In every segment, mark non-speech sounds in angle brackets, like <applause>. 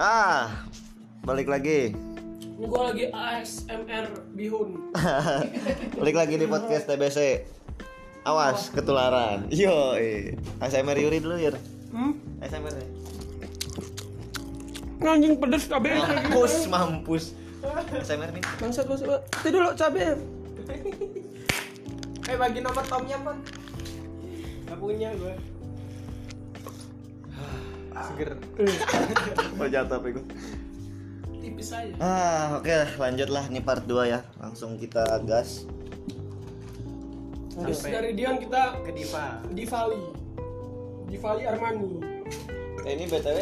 Ah, balik lagi. Ini gue lagi ASMR bihun. <laughs> balik lagi di podcast TBC. Awas ketularan. Yo, eh. ASMR Yuri dulu, Yur. Hmm? ASMR. nih. Anjing pedes cabe Mampus, mampus. ASMR nih. Bangsat bangsat. Itu dulu cabe. Eh bagi nomor tomnya pan Gak punya gue Seger <laughs> Oh jatuh apa itu? Tipis aja. Ah, oke, lanjutlah nih part 2 ya. Langsung kita gas. Terus dari Dion kita Ke Diva di Vali. Di Vali Armani. Eh, ini BTW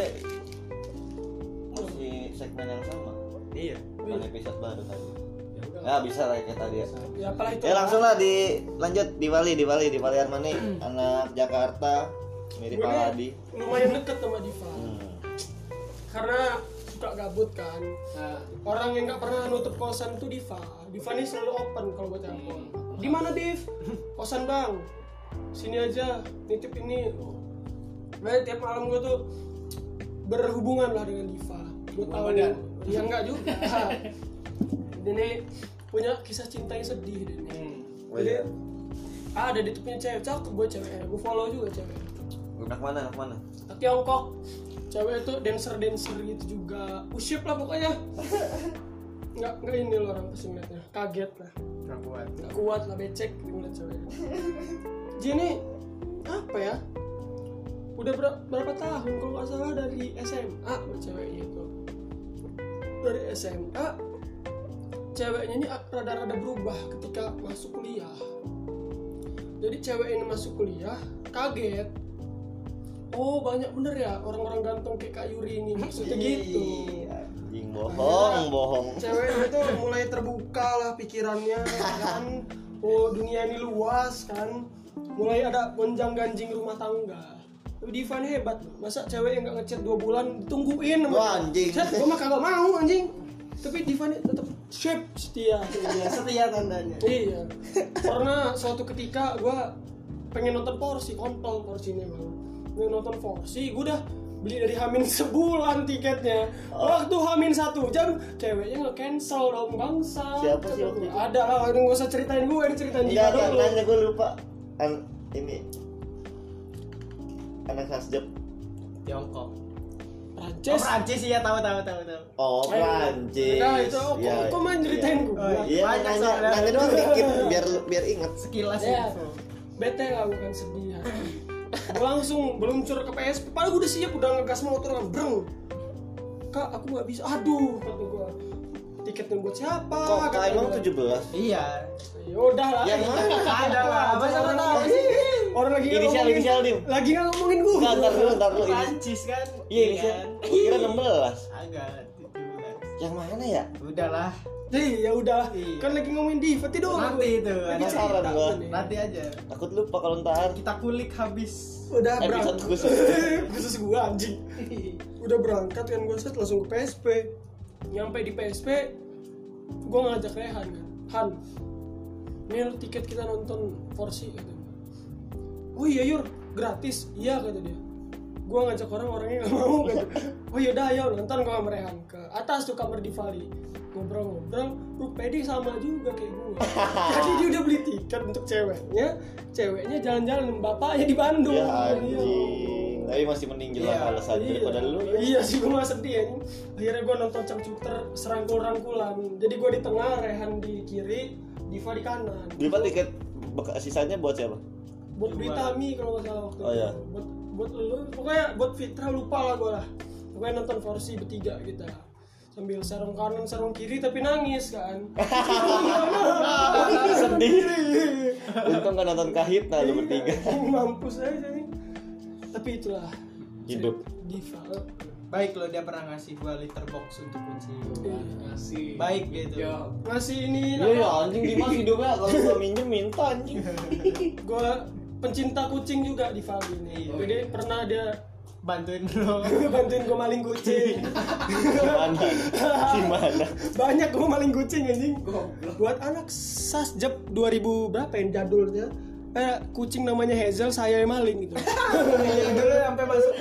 masih segmen yang sama. Iya Bukan episode baru tadi. Ya bisa lah kayak tadi ya. Ya apalah itu. Ya langsung lah di lanjut di Bali di Bali di Bali Armani <clears throat> anak Jakarta mirip Aladi. lumayan deket sama Diva. Hmm. Karena suka gabut kan. Nah, orang yang nggak pernah nutup kosan tuh Diva. Diva ini selalu open kalau buat telepon. Di mana Div? Kosan bang. Sini aja. Nitip ini. Nah, tiap malam gue tuh berhubungan lah dengan Diva. Gue tahu. badan. Ya enggak juga. Ini punya kisah cinta yang sedih ini. Oh, iya. Ah, ada di cewek cakep gue cewek. Gue follow juga cewek. Anak mana? Anak mana? Tiongkok cewek itu dancer dancer gitu juga. Usyip lah pokoknya. Nggak nggak ini loh orang pasti ngeliatnya kaget lah. Gak kuat. Nggak kuat lah becek ngeliat cewek. Jenny apa ya? Udah ber- berapa tahun kalau nggak salah dari SMA buat ceweknya itu. Dari SMA ceweknya ini rada-rada berubah ketika masuk kuliah. Jadi cewek ini masuk kuliah kaget oh banyak bener ya orang-orang ganteng kayak Kak Yuri ini maksudnya gitu. Anjing bohong, bohong. cewek itu mulai terbuka lah pikirannya kan? Oh dunia ini luas kan? Mulai ada gonjang ganjing rumah tangga. Tapi Diva ini hebat masa cewek yang gak ngechat dua bulan ditungguin Wah, anjing. Chat, gua mah kagak mau anjing. Tapi Diva ini tetap shape setia. Iya setia tandanya. Iya. Karena suatu ketika gua pengen nonton porsi kontol porsi ini bang pengen nonton porsi gua udah beli dari Hamin sebulan tiketnya waktu Hamin satu jam ceweknya nge cancel dong bangsa Siapa sih waktu itu? ada lah gak usah ceritain gue ini ceritain kan dulu nanya gue lupa. An ini anak Hasjab. Tiongkok Oh Prancis Prancis iya tahu tahu tahu tahu Oh, Prancis. Nah itu kok, Ya, kok main ceritain gue Oh, Iya, Banyak nanya, soalnya. nanya dikit biar biar inget. Sekilas ya bete lah bukan sedih. Gue langsung meluncur ke PSP padahal gue udah siap udah ngegas motor kan breng kak aku nggak bisa aduh kata gue tiketnya buat siapa Kok kak emang gua. 17? Iya ya udah lah Yang mana? Ada lah Masa orang nggak tahu sih orang lagi nggak Inisial, ngomongin- inisial, Dim. lagi nggak ngomongin gue Enggak, ntar dulu, ntar dulu. Prancis kan Iya, inisial. Gue kira 16. Agak 17 Yang mana ya? Udahlah Jadi ya udah. Iya. kan lagi ngomongin diva tidur Nanti itu lagi cerita. gua. nih. Nanti aja. Takut lupa kalau ntar. Kita kulik habis. Udah berangkat khusus. <laughs> khusus gua anjing. Udah berangkat kan gue set langsung ke PSP nyampe di PSP gue ngajak Rehan kan. Han ini tiket kita nonton Forsi kata dia. oh iya Yur gratis. Iya kata dia. Gue ngajak orang orangnya nggak mau kata <laughs> oh yaudah ayo nonton gue sama Rehan ke atas tuh kamar di Vali ngobrol-ngobrol lu pedi sama juga kayak gue <laughs> jadi dia udah beli tiket untuk ceweknya ceweknya jalan-jalan bapaknya di Bandung Ya Iya. anjing. Tapi masih mending jelas Iya, alasan Iya. daripada lu. ya. Iya sih gue mah sedih ya. Akhirnya gue nonton cangcuter serangkul-rangkulan. Jadi gue di tengah, Rehan di kiri, Diva di kanan. Diva tiket bekas sisanya buat siapa? Buat Dua. Britami kalau nggak salah waktu Oh, itu. iya. Buat buat lu, pokoknya buat Fitra lupa lah gue lah. Pokoknya nonton Forsi bertiga kita. Sambil sarung kanan, sarung kiri tapi nangis kan. <laughs> Sedih. Untung gak nonton kahit nah lu bertiga. Mampus aja nih. Tapi itulah Hidup. Diva. Baik loh dia pernah ngasih gua litter box untuk kunci Iya. ngasih Baik gitu ya Ngasih ini Iya ya anjing Dimas hidupnya kalau gua minjem minta anjing. gue pencinta kucing juga di Vali ini. Iya. Jadi pernah dia Bantuin lo <laughs> bantuin gue maling kucing. Gimana? Gimana? Banyak gue maling kucing anjing. Buat anak Sasjep 2000 berapa yang jadulnya? eh, kucing namanya Hazel saya yang maling gitu <laughs> dulu sampai masuk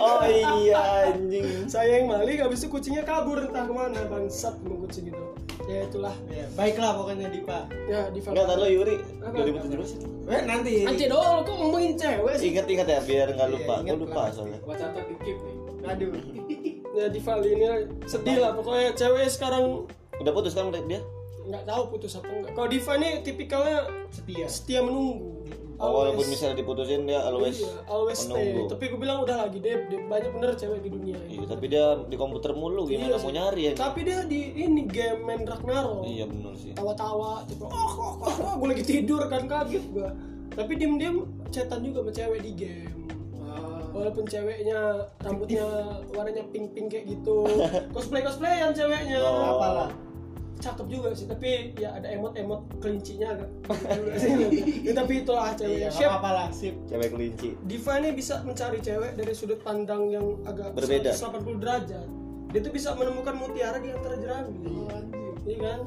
Oh iya <laughs> anjing. saya yang maling habis itu kucingnya kabur entah ke mana bangsat sama kucing itu ya itulah ya, baiklah pokoknya Dipa ya di Enggak tahu Yuri Apa? 2017 itu. eh nanti Anjir dong, kok ngomongin cewek sih? Ingat-ingat ya biar nggak lupa. Iya, ingat Gue lupa lah. soalnya. Catat di keep nih. aduh <laughs> Ya di Vali ini sedih lah pokoknya cewek sekarang Udah putus kan dia? nggak tahu putus apa enggak. Kalau Diva ini tipikalnya setia setia menunggu. Oh, walaupun misalnya diputusin dia always Iya, always stay. menunggu. Tapi gue bilang udah lagi deh, banyak bener cewek di dunia. Iya, tapi dia di komputer mulu gimana Iya mau nyari ya? Tapi dia di ini game main Ragnarok. Iya benar sih. Tawa-tawa, tipo, oh, oh, oh, oh, gue lagi tidur kan kaget gue. Tapi diem-diem chatan juga sama cewek di game. Walaupun ceweknya rambutnya warnanya pink-pink kayak gitu. <laughs> Cosplay cosplayan ceweknya. Oh. apalah cakep juga sih tapi ya ada emot-emot kelincinya agak <laughs> ya, tapi itulah cewek iya Siap. apa lah sip Cewek kelinci. Diva ini bisa mencari cewek dari sudut pandang yang agak Berbeda. 180 derajat dia tuh bisa menemukan mutiara di antara jerami iya kan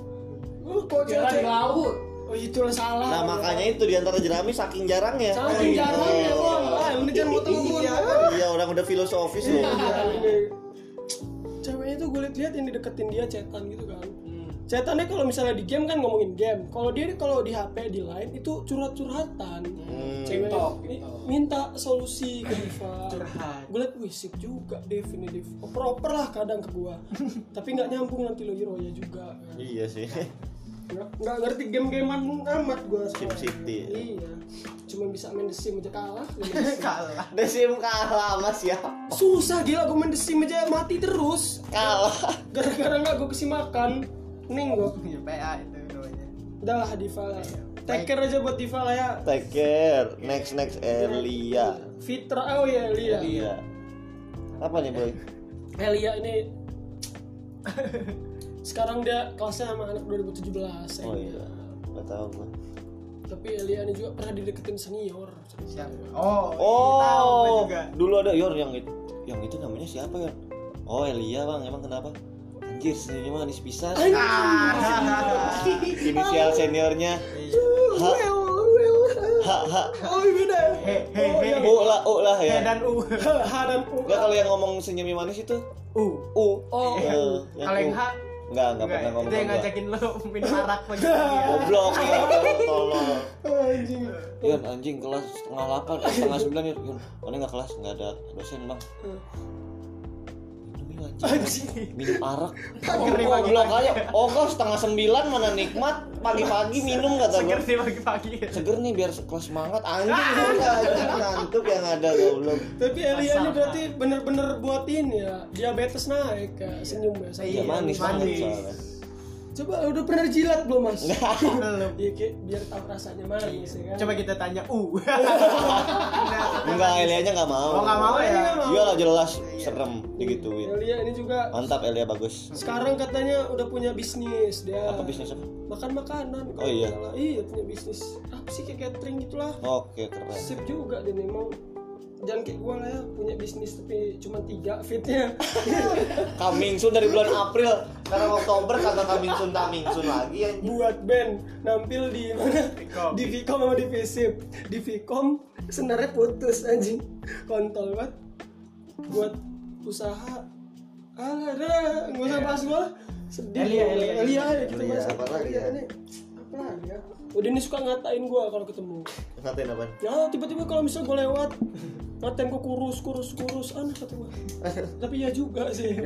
oh kok Kira di cewek laut. oh itulah salah Nah makanya itu di antara jerami saking jarangnya. saking jarangnya bang ah ini jangan mau telepon Iya orang udah filosofis loh. Iya, ini. ceweknya tuh gue liat-liat yang dideketin dia chatan gitu kan chatannya kalau misalnya di game kan ngomongin game kalau dia kalau di HP di line itu curhat-curhatan Hmm. cewek TikTok. minta solusi ke Diva Curhat. gue liat wih sip juga definitif oper-oper lah kadang ke gua <laughs> tapi nggak nyambung nanti lo Hiroya juga Iya sih. nggak ngerti game-gamean amat gua Sim. City. iya cuma bisa main The Sim aja kalah main The Sim. <laughs> kalah kalah mas ya. susah gila gue main The Sim aja mati terus Kalah. gara-gara nggak gue kasih makan ning gue ya PA itu namanya udah lah Diva lah take care aja buat Diva lah ya Take care. Next next Elia. Fitra oh ya Elia Iya. Apa nih boy? Elia ini sekarang dia kelasnya sama anak 2017 Oh iya. Gak tahu gue. tapi Elia ini juga pernah dideketin senior siapa oh tahu gua Oh, juga dulu ada Yor yang itu, yang itu namanya siapa ya? Oh Elia bang, emang kenapa? Anjir, senyumnya manis pisan. Inisial seniornya Ha, ha, ha. oh beda he he Oh, he yang- U lah, U lah he ya. dan u H dan U Enggak kalau yang ngomong senyumnya manis itu u U. Oh. Eh, kalau yang. H Enggak, enggak pernah ngomong itu yang sama gua. ngajakin lo minum <laughs> arak pagi Goblok, tolong. anjing Yun, anjing kelas setengah delapan, eh, setengah sembilan Yun. Yun, mana nggak kelas, nggak ada dosen bang. Minum anjing. arak. Ngeri Oh, pagi-pagi. goblok aja. Oh, kok setengah sembilan mana nikmat. Pagi-pagi minum kata seger gue. sih pagi-pagi Seger nih biar kelas semangat. Anjing, enggak anjing ngantuk yang ada goblok. tapi Elia ini berarti bener-bener buat ini ya diabetes naik senyum ya Iya manis banget manis. Coba udah pernah jilat belum mas <laughs> belum Iya kayak biar tahu rasanya manis ya kan coba kita tanya u <laughs> Enggak, Elianya nggak mau. oh nggak mau ya Iya lah jelas serem digituin. Elia ini juga Mantap Elia bagus. sekarang katanya udah punya bisnis dia Apa bisnis apa? makan makanan Oh, iya. iya punya bisnis apa sih kayak catering gitulah Oke keren. sip juga dia memang jangan kayak gua lah ya punya bisnis tapi cuma tiga fitnya. <laughs> Coming soon dari bulan April. Sekarang Oktober kagak coming soon coming soon lagi anjing. buat band nampil di mana? Vicom. di Vicom sama di Visip. Di Vicom senarnya putus anjing. Kontol banget. Buat usaha. Alah dah nggak usah bahas gua. Sedih. Elia, Elia, Elia ya kita Elia, bahas. apa lagi ya? ini apa lagi ya? Udah ini suka ngatain gua kalau ketemu. Ngatain apa? ya tiba-tiba kalau misal gua lewat ngatain gua kurus kurus kurus aneh kata gua <laughs> tapi ya juga sih <laughs>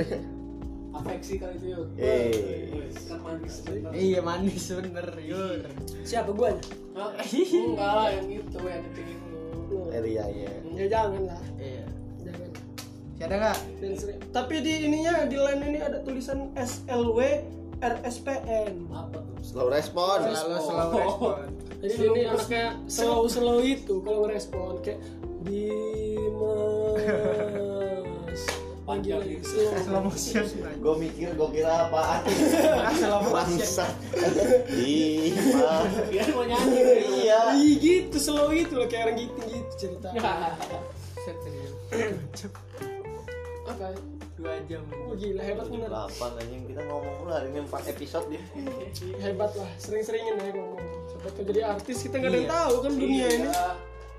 Afeksi kali itu yuk. Eh. Kan manis. bener. iya manis bener yur siapa gua Hah? <laughs> Enggak lah yang itu yang deketin lu. Elia ya. ya jangan lah iya jangan Si ada nggak tapi di ininya di line ini ada tulisan SLW RSPN Apa tuh? Slow respon. selalu selalu respon jadi ini anaknya slow slow itu kalau ngerespon kayak Dimas <laughs> Panjang Panggil gitu. slow motion Gue mikir gue kira apaan. slow motion. Iya. Dia mau nyanyi. Iya. Ih, gitu slow itu loh kayak orang gitu gitu cerita <laughs> Set, apa dua jam oh gila hebat bener 8 anjing kita ngomong mulu hari ini 4 episode dia. hebat lah sering-seringin ya ngomong sampai jadi artis kita nggak ada yang Iya. tahu kan dunia ini Iya.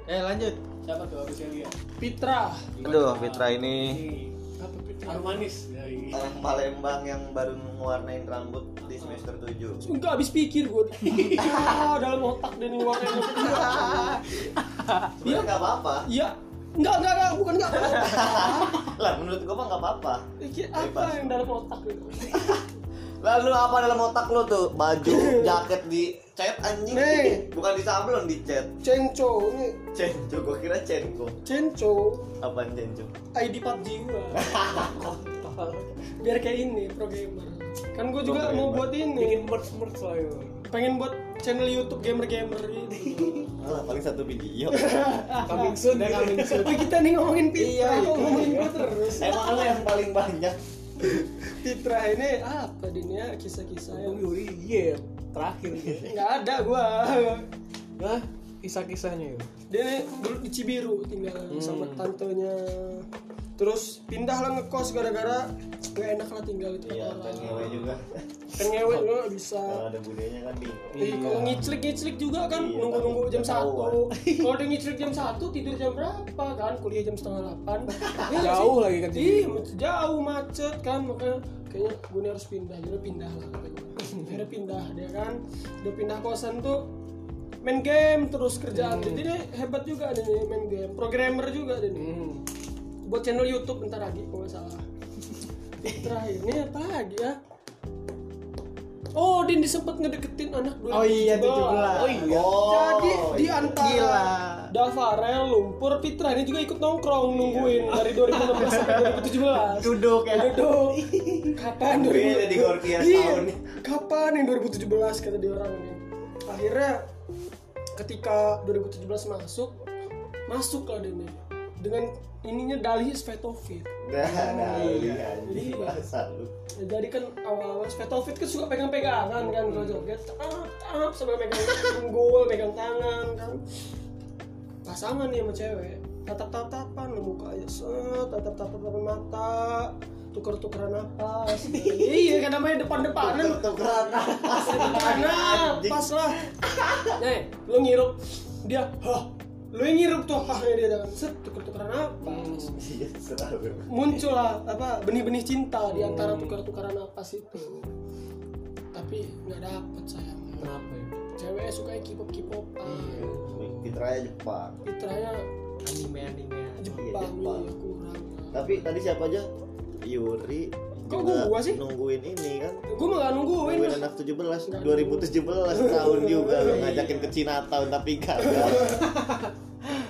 Eh lanjut. Siapa tuh habisnya lihat? Pitra Aduh, Fitra ini apa Pitra Harum manis. Dari orang Palembang yang baru mewarnain rambut di semester 7 Enggak habis pikir gue <laughs> ah, dalam otak dia nih warnanya <laughs> Iya. Nggak apa-apa. Iya. Enggak enggak enggak. Bukan enggak. <laughs> Lah menurut gua mah nggak apa-apa. Iki apa yang dalam otak itu Lalu apa dalam otak lo tuh? Baju, <laughs> jaket di cat anjing Nih. Bukan di sablon, di cat Cenco ini Cenco, gua kira Cenko Cenco Apaan Cenco? ID PUBG gua <laughs> biar kayak ini pro gamer kan gue juga Pro mau gamer. buat bikin ini merch merch lah ya. pengen buat channel YouTube gamer gamer gitu <laughs> Alah, paling satu video Coming soon, ya, coming soon. Oh kita nih ngomongin Pitra, Iya, iya. ngomongin gue terus. Emang lo yang paling banyak Pitra ini apa ya kisah-kisah yang iya terakhir nggak ada gua. Nah, kisah-kisahnya ya. Dia dulu di Cibiru tinggal sama tantenya. Terus pindah lah ngekos gara-gara gak enak lah tinggal itu Iya, kan ngewe juga. Kan ngewe juga nggak bisa. Kalau ada budenya kan bingung. Ih, kalau ngiclik-ngiclik juga kan Iya, nunggu-nunggu jam ketahuan. 1 <laughs> Kalau dia ngiclik jam 1 tidur jam berapa kan? Kuliah jam setengah 8 <laughs> Ya, Jauh lagi kan Iya, jauh macet kan? Makanya kayaknya gue harus pindah. Jadi pindah lah akhirnya <laughs> pindah dia kan? Dia pindah kosan tuh main game terus kerjaan. Jadi dia hebat juga dia nih main game. Programmer juga dia nih. Hmm. Buat channel YouTube bentar lagi kalau nggak salah <laughs> terakhir ini apa lagi ya Oh, dia sempat ngedeketin anak dua Oh iya, 17. Oh iya. Oh, Jadi di iya. antara Gila. Davarel, Lumpur, Pitra ini juga ikut nongkrong nungguin dari 2016 sampai 2017. duduk ya Duduk. Kapan Iya, jadi Gorkia Iya. nih. Kapan yang 2017 kata dia orang ini. Akhirnya ketika 2017 masuk, masuk lah dia nih. Dengan ininya dalih Svetovit. Nah, nah, Iya. anjing Iya. bahasa lu Ya, jadi kan awal-awal Svetovit kan suka pegang-pegangan kan kalau joget tap tap sambil megang pinggul megang tangan kan pasangan nih sama cewek tatap tatapan muka aja set tatap tatapan mata tuker tukeran napas <laughs> iya kan namanya depan depanan Tukeran napas Nah, pas lah. Nih, <laughs> lu ngirup dia, hah. Lu yang ngirup tuh hahnya dia kan. Set, tuker-tukeran napas. Iya, selalu Muncul lah apa benih-benih cinta di antara tuker-tukeran napas itu. Tapi nggak dapet sayang. Kenapa ya? Ceweknya suka K-pop K-popan. Fitranya Jepang Fitranya anime anime Jepang, Iya, Jepang. iya, kurang. Tapi tadi siapa aja? Yuri Kok gua sih? nungguin ini kan Gue mah gak nungguin. Nungguin anak 17 2017 tahun juga lo ngajakin ke Chinatown tapi gagal <laughs>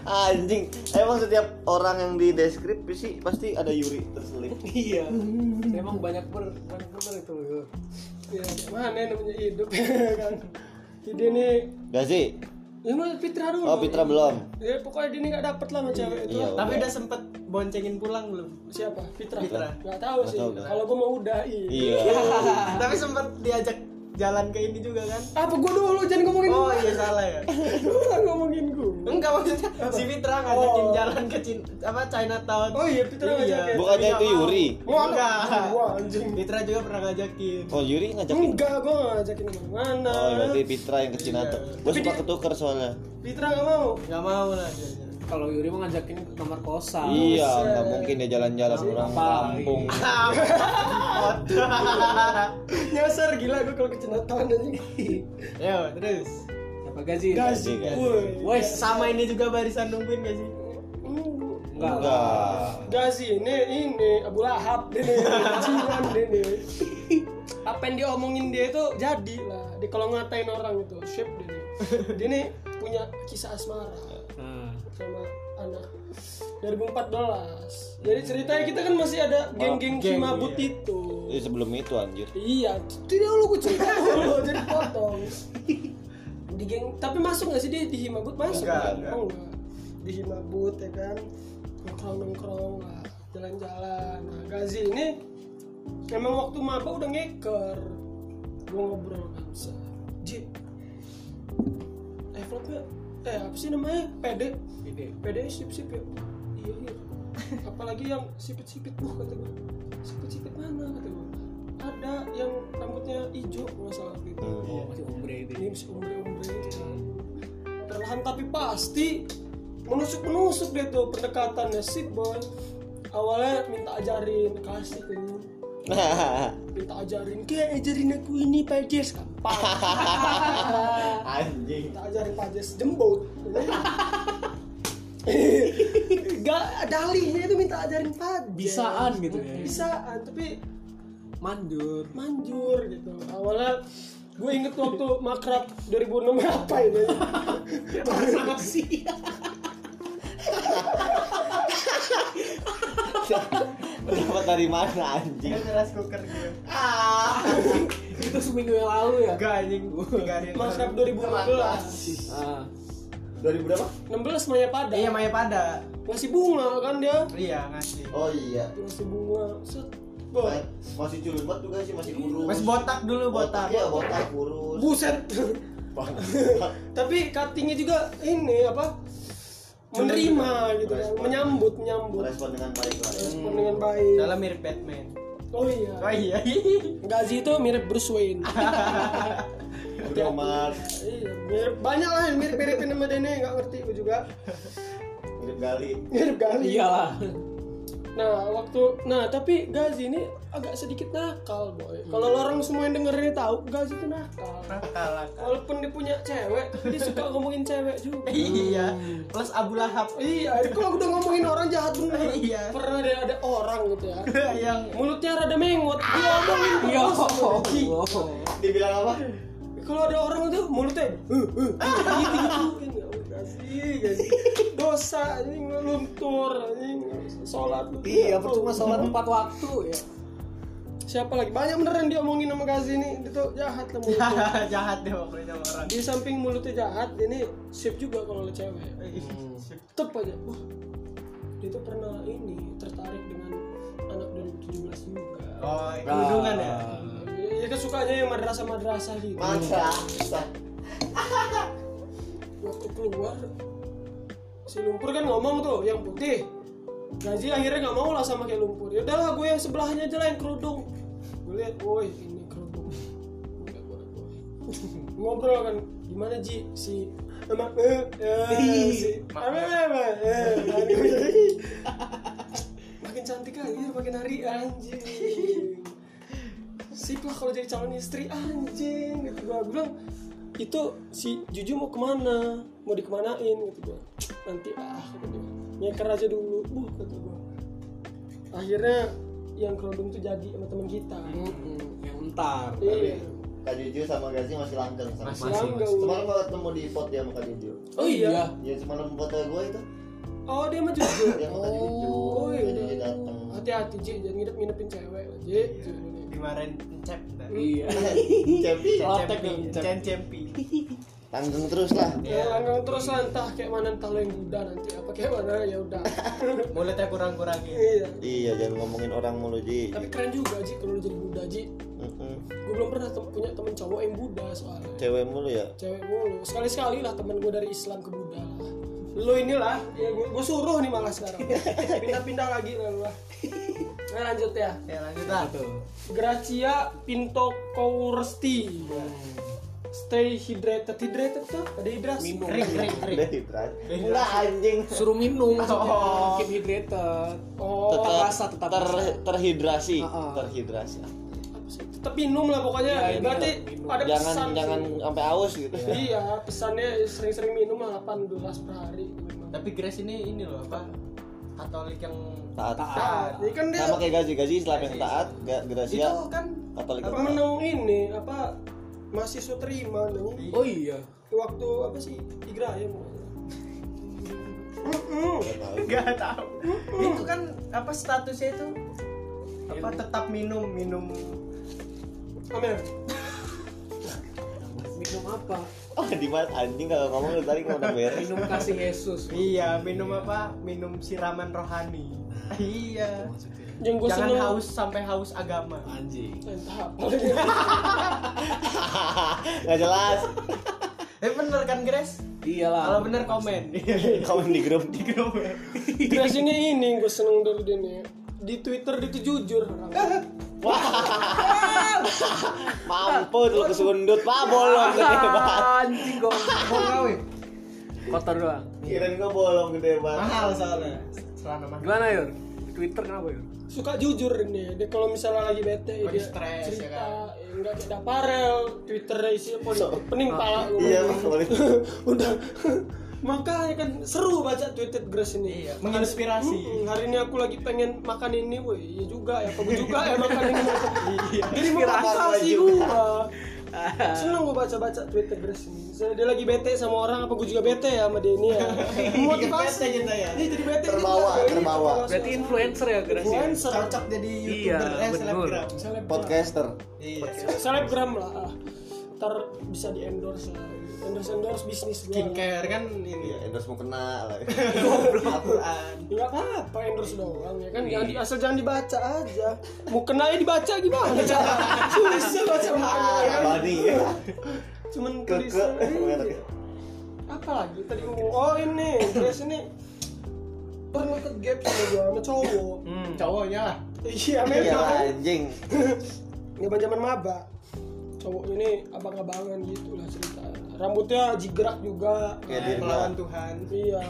Anjing, emang setiap orang yang di deskripsi pasti ada Yuri terselip. Iya. <laughs> Emang banyak ber banyak bener itu. Ya, mana namanya hidup <laughs> kan. Jadi nih, Gak sih? Ya mah Fitra dulu. Oh, Fitra belum. Ya pokoknya dia ini gak dapet lah sama cewek itu. Iya. tapi udah sempet boncengin pulang belum Siapa? Fitra. Fitra. Gak tahu sih. Kalau gue mau udah iya. Iya. <laughs> tapi sempet diajak jalan ke ini juga kan Apa gue dulu jangan ngomongin oh gua. iya salah ya <laughs> Jangan ngomongin gue. enggak maksudnya si Fitra ngajakin Oh. jalan ke Cin apa Chinatown Oh iya Fitra Iya. ngajakin. Bukannya itu. Yuri? Wah, enggak Wah anjing. Fitra juga pernah ngajakin Oh, Yuri ngajakin. Enggak, gue gak ngajakin ke mana-mana. Oh, berarti Fitra yang ke Chinatown. Gue Tapi suka ketuker soalnya. Fitra gak mau. nggak mau lah dia Kalau Yuri mau ngajakin ke kamar kosan. Iya, nggak mungkin dia jalan-jalan orang Apa? kampung. <laughs> Nyasar gila gue kalau ke Chinatown anjing. <laughs> ya terus Apa gaji? Woi. Wes sama ini juga barisan nungguin gak sih Hmm. Enggak. Enggak. Gazi ini ini Abu Lahab ini bajingan ini. Apa yang diomongin dia itu jadi lah. Dia kalau ngatain orang itu shape dia. Dia nih punya kisah asmara. Sama anak 2014. Jadi ceritanya kita kan masih ada geng-geng geng, Cimabut iya. itu. Eh, sebelum itu anjir. Iya, tidak lu gue cerita dulu <laughs> jadi potong. Di geng, tapi masuk nggak sih dia di Himabut masuk? Enggak, kan? enggak. Oh enggak. Di Himabut ya kan, nongkrong nongkrong lah, jalan-jalan. Nah Gazi ini emang waktu maba udah ngeker, gue ngobrol kan, bisa. Ji, developnya, eh apa sih namanya? PD, Ide. PD sip sip ya. Iya iya. apalagi yang sipit-sipit wah kata gue sipit-sipit mana kata gue ada yang rambutnya hijau nggak salah gitu Hmm. masih ombre itu ini si umbre-umbre itu perlahan tapi pasti menusuk-menusuk deh tuh pendekatannya sip boy awalnya minta ajarin kasih ini minta ajarin kayak ajarin aku ini pajes kapan <laughs> Anjing. minta ajarin pajes jembut. <laughs> Gak dalihnya itu minta ajarin pajes bisaan gitu ya. Bisaan tapi manjur. Manjur gitu. Awalnya gue inget waktu makrab 2006 apa ini sama <laughs> sih Dapat dari mana anjing? Itu rice cooker gue. <laughs> itu seminggu yang lalu ya Enggak anjing. Tiga hari yang makrab lalu. 2016 ah 2000 berapa? 16 Maya Pada Iya Maya pada. ngasih bunga kan dia Iya ngasih. Oh iya. ngasih bunga set Masih culun banget juga sih, masih kurus. Masih botak dulu botak. Iya, botak kurus. buset <laughs> tapi cuttingnya juga ini apa menerima gitu kan Merespon. menyambut menyambut. Respon dengan baik lah ya. respon dengan baik. Dalam mirip Batman. oh iya. Oh iya. Gazi itu mirip Bruce Wayne. <laughs> Bruno Mars, iya mirip. Banyak lah yang mirip miripin sama Dene nggak ngerti gue juga. Mirip Gali. mirip kali iyalah Nah, waktu nah tapi Gazi ini agak sedikit nakal, boy. Kalau lo orang semua yang denger ini tahu, Gazi itu nakal. Nakal. nakal. Walaupun dia punya cewek, tapi dia suka ngomongin cewek juga. <laughs> Iya. Plus Abu Lahab. Iya, ini kalau udah ngomongin orang jahat bener. Iya. Pernah ada ada orang gitu ya. <laughs> yang Mulutnya rada mengot, dia ngomongin iya terus. Dibilang apa? Kalau ada orang tuh mulutnya uh, uh, uh, gitu Gazi, Gazi. Dosa anjing luntur anjing sholat. iya percuma sholat empat waktu ya Siapa lagi? Banyak beneran dia omongin sama Gazi ini. Dia tuh jahat lah mulutnya. <laughs> jahat deh pokoknya orang. di samping mulutnya jahat dia ini sip juga kalau lo cewek tetep aja wah dia tuh pernah ini tertarik dengan anak 2017 juga Oh, kerudungan ya. ya kan sukanya yang madrasah madrasah gitu Masa. Waktu keluar si lumpur kan ngomong tuh yang putih. Gaji akhirnya nggak mau lah sama kayak lumpur. Ya udahlah gue yang sebelahnya aja lah yang kerudung. Gue lihat woi ini kerudung. Gue <laughs> ngobrol kan gimana Ji? Si emak eh, eh, si eh, <laughs> makin cantik aja makin hari anjing. Sip lah kalau jadi calon istri anjing gitu. Gua bilang itu si Juju mau ke mana mau dikemanain gitu gua nanti ah kata dia nyeker aja dulu buh kata gua akhirnya yang kerudung tuh jadi sama teman kita Mm-mm, yang entar iya Kak Juju sama Gazi masih langgeng sama. Masih. Langgang. Semalam gua ketemu di pot dia sama Kak Juju. oh iya Ya semalam foto gue itu. oh dia mah Juju Dia sama Kak Juju. Oh, iya. Datang. hati-hati Ji jangan nginep nginepin cewek Ji Ji. Dimarahin cep. iya Cepi. Celotek dong, cep. Cen cempi. Langgeng terus lah. Ya langgang terus lah entah kayak mana entah lo yang Buddha nanti apa kayak mana ya udah. <laughs> Mulutnya kurang-kurangin. iya. Iya, jangan ngomongin orang mulu, Ji. Tapi keren juga Ji kalau jadi Buddha Ji. Mm-mm. Gue belum pernah tem- punya temen cowok yang Buddha soalnya. Cewek mulu ya. Cewek mulu. Sekali-sekali lah temen gue dari Islam ke Buddha lah. Lo inilah, ya gue, gue suruh nih malah sekarang. <laughs> Pindah-pindah lagi lah lu lah. Nah lanjut ya. Ya lanjut lah. Gracia Pinto Koursti. Stay hydrated. Hydrated tuh ada hidrasi. Minum. Kering, kering, kering. Udah hidrat. Enggak anjing. suruh minum Oh. keep hydrated Oh, Tetap, rasa, tetap ter- rasa. terhidrasi, Uh-uh. terhidrasi. tetap minum lah pokoknya. Minum, Berarti minum. ada Jangan pesan. jangan sih. sampai aus gitu ya. Iya, pesannya sering-sering minum lah 8 gelas per hari. Tapi Grace ini ini loh apa? Katolik yang Taat. Taat. Ini kan dia Sama kayak gaji gaji Islam yang taat, gak itu Gracia kan Katolik apa menang ini apa mahasiswa terima namanya. oh iya Waktu apa sih? Mm-mm. nggak tahu. Itu kan apa statusnya itu? Apa tetap minum minum Amer. minum apa Oh, di mana anjing kalau ngomong lu tadi udah beres. minum kasih Yesus Iya, minum apa? Minum siraman rohani. Iya. maksudnya Yang gue Jangan seneng haus sampai haus agama. anjing Entah apa. Gak jelas. <laughs> Eh bener kan Grace? Iyalah. Kalau bener komen. Komen di grup. <laughs> Di grup. Grace ini ini gue seneng dari dia nih di Twitter dia tuh jujur Mampus lu kesundut, Pak bolong gede banget. Anjing gawe. kotor doang. Kirain gua bolong gede banget. Mahal soalnya. Celana mahal. Gimana Yur? Di Twitter kenapa Yur? suka jujur ini dia kalau misalnya lagi bete dia stres, cerita ya kan? ya enggak kayak daparel Twitternya isinya politik pening pala gua Iya, boleh. <laughs> udah makanya kan seru baca tweeted Grace ini Iya, menginspirasi. Hmm, hari ini aku lagi pengen makan ini woi iya juga ya kamu juga ya makan ini <laughs> Iya. jadi motivasi gua <laughs> seneng gua baca baca Twitter Grace ini dia lagi bete sama orang apa gua juga bete ya sama dia ini ya <laughs> motivasi Bete kita ya. Iya, jadi bete Terbawa, juga. terbawa. Berarti influencer ya Grace? ya? influencer Cocok jadi Iya, youtuber eh betul. selebgram. Podcaster. Iya. selebgram lah ah. ntar bisa di endorse lah endorse endorse bisnis Skincare kan Iya, ini. endorse mau kena lah. Nggak apa-apa endorse doang ya kan jangan, asal jangan dibaca aja mau kena ya dibaca gimana cara <laughs> susah baca mana ya kan Bani. cuman Ke ke. tulisan iya. apa lagi tadi ngomong oh ini Grace ini pernah ke gap sama gua sama cowok Hmm. Cowoknya lah. iya Iya memang anjing. <laughs> zaman zaman maba cowok ini abang-abangan gitu lah cerita rambutnya jigrak juga Kayak. Melawan Tuhan. iya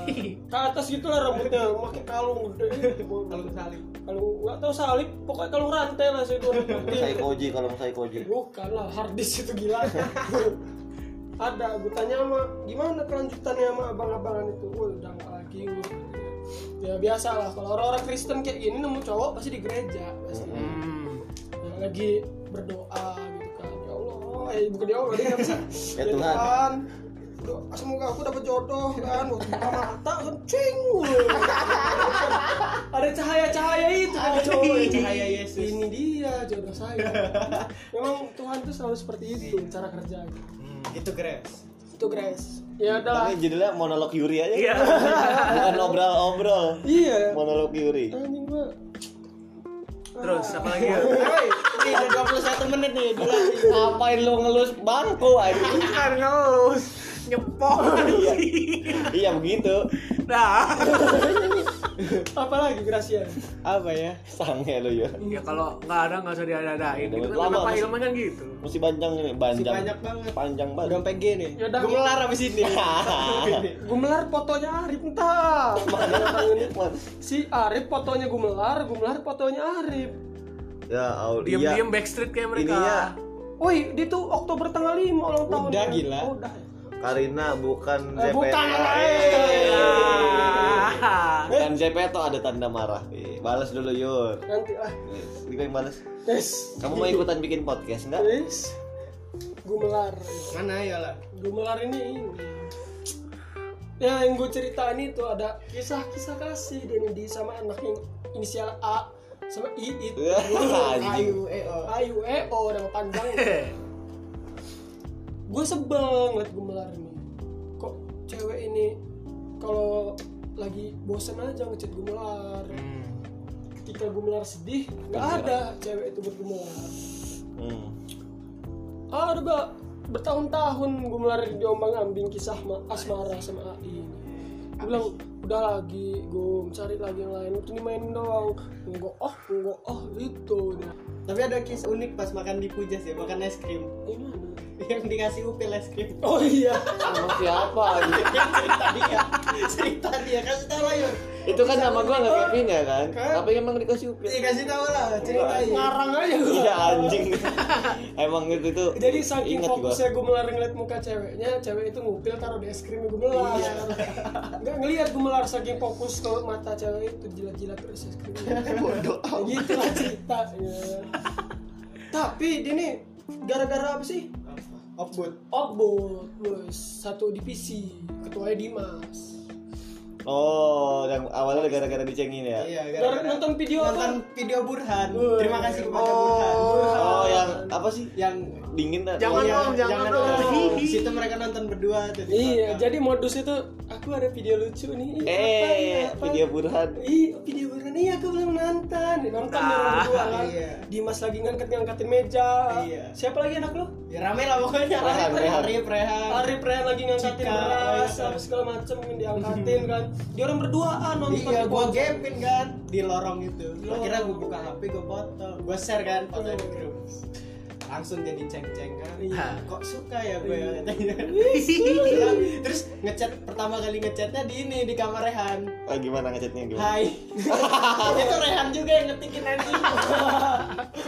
ke atas gitu lah rambutnya pakai kalung gede Kalau salib. kalau nggak tahu salib pokoknya kalung rantai lah saya tuh Saya koji kalau mau saya koji. bukan lah hard disk itu gila <laughs> ada gue tanya sama gimana kelanjutannya sama abang-abangan itu udah nggak lagi ya biasa lah kalau orang-orang Kristen kayak gini nemu cowok pasti di gereja pasti Hmm. Ya, lagi berdoa Allah eh bukan ya Allah dia bisa Ya Tuhan. semoga aku dapat jodoh kan waktu buka mata kan cing ada cahaya-cahaya itu kan cowok. Cahaya Yesus. ini dia jodoh saya memang Tuhan tuh selalu seperti itu cara kerjanya Hmm, itu Grace. itu Grace ya udah Tapi judulnya monolog Yuri aja. Iya. Bukan obrol-obrol. iya Monolog Yuri. anjing gua Terus apa lagi? Woi, ini udah 21 menit nih, dulu. Ngapain lu ngelus bangku anjing? Kan ngelus nyepok. Iya. Iya begitu. Nah. <laughs> <laughs> apa lagi Gracia Apa ya? Sange lu ya. Ya kalau nggak ada nggak usah diada-adain. Udah Gitu kan lama, masih- Ilman kan gitu. Mesti panjang ini, panjang. banyak banget. Panjang Udah banget. sampai G nih. Yaudah. Gemelar abis ini. <laughs> Gumelar fotonya Arif entah <laughs> Mana? si Arif fotonya Gumelar Gumelar fotonya Arif Ya, Allah. Diam-diam backstreet kayak mereka. Ininya Woi, dia tuh Oktober tanggal 5 ulang tahun. Udah, gila. Oh, udah. Karina bukan Eh, Zepeto. bukan, Eh. Ah. Bukan Zepeto ada tanda marah. Eh, Balas dulu Yur. Nanti lah. Gue yang balas. Yes. Kamu mau ikutan bikin podcast enggak? Yes. Gumelar. Mana ya lah? Gumelar ini ini. Ya, yang gue ceritain itu ada kisah-kisah kasih dia nih di sama anak yang inisial A sama I itu. Anjing. Ayu, eh, oh. Ayu E O nama panjang. <laughs> gue sebel ngeliat Gumelar ini. Kok cewek ini kalau lagi bosen aja ngechat Gumelar. Hmm. ketika Gumelar sedih nggak ada cewek itu buat Gumelar Hmm. ah ada gak bertahun-tahun Gumelar diombang ambing kisah ma- asmara sama AI gue bilang udah lagi gue cari lagi yang lain itu dimainin doang enggak oh enggak oh gitu Tapi ada kisah unik pas makan di Pujas ya, makan es krim. gimana Yang dikasih upil es krim. oh iya Sama siapa <laughs> anjing? cerita dia, cerita dia kasih tahu lah yuk. Itu kan nama gua enggak Kevin ya kan? Kan? Tapi emang dikasih upil. Iya kasih tahu lah, ceritain. ngarang aja gue Iya anjing. <laughs> emang itu tuh. jadi saking ingat gua. fokusnya Gumelar ngeliat muka ceweknya cewek itu ngupil taruh di es krimnya Gumelar Iya. nggak ngeliat Gumelar saking fokus ke mata cewek itu jilat-jilat terus es krimnya Bodoh. Ya gitu lah ceritanya tapi dia nih gara-gara apa sih Opbud. Okbot bos satu divisi ketuanya Dimas Oh, yang awalnya gara-gara dicengin ya? Iya, gara nonton video apa nonton video Burhan. Wih. Terima kasih kepada Burhan. Oh, yang apa sih? Yang Dingin kan? Jangan Iya, dong, jangan dong. dong. Situ mereka nonton berdua tuh. di iya jadi modus itu aku ada video lucu nih Ih, apa Eh, ya, apa? video Burhan. Ih, video Burhan iya aku belum nonton Nonton di orang berdua kan Iya. Dimas lagi ngangkat-ngangkatin meja Iya. Siapa lagi anak lo? Ya rame lah pokoknya. Rehan, Rehan. Arif, Rehan. Ari Prehan lagi ngangkatin beras iya. apa segala macem yang diangkatin kan Dia orang berduaan nonton Iya, pojok. gapin kan di lorong itu. Kira gua buka HP, gua foto, gua share kan foto di grup. Langsung jadi ceng-ceng kan. Iya. Kok suka ya gue ya. Iya. <laughs> Terus ngechat pertama kali ngechatnya di ini di kamar Rehan. Ah, gimana ngechatnya gimana? Hai. <laughs> itu Rehan juga yang ngetikin anjing. <laughs>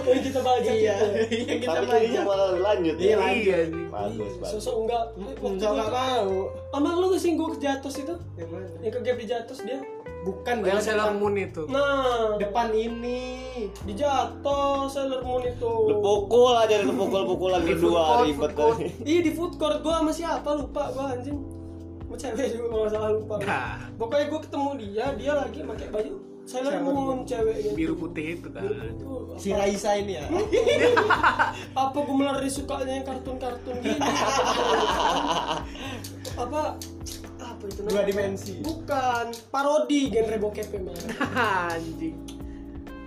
Oh kita baca iya, iya kita Tapi baca. jadinya malah lanjut Iya, ya. lanjut. Bagus, bagus. Sosok enggak Enggak mau. Sama lu gak sih gue ke Jatos itu? Yang mana? Yang ke gap di Jatos dia Bukan Yang gua Sailor depan, Moon itu. Nah depan ini. Di Jatos Sailor Moon itu Lu pukul aja lu pukul-pukul lagi dua ribet tadi. Iya di food court gue sama siapa lupa gue anjing Sama cewek juga kalau nggak salah lupa Nah. Pokoknya gue ketemu dia Dia lagi pakai baju Sailor Moon cewek gitu Biru putih itu kan. Itu Si Raisa ini ya. <laughs> apa gue mulai sukanya yang kartun-kartun gini <laughs> apa apa itu Dua dimensi. bukan parodi genre bokep emang <laughs> Anjing.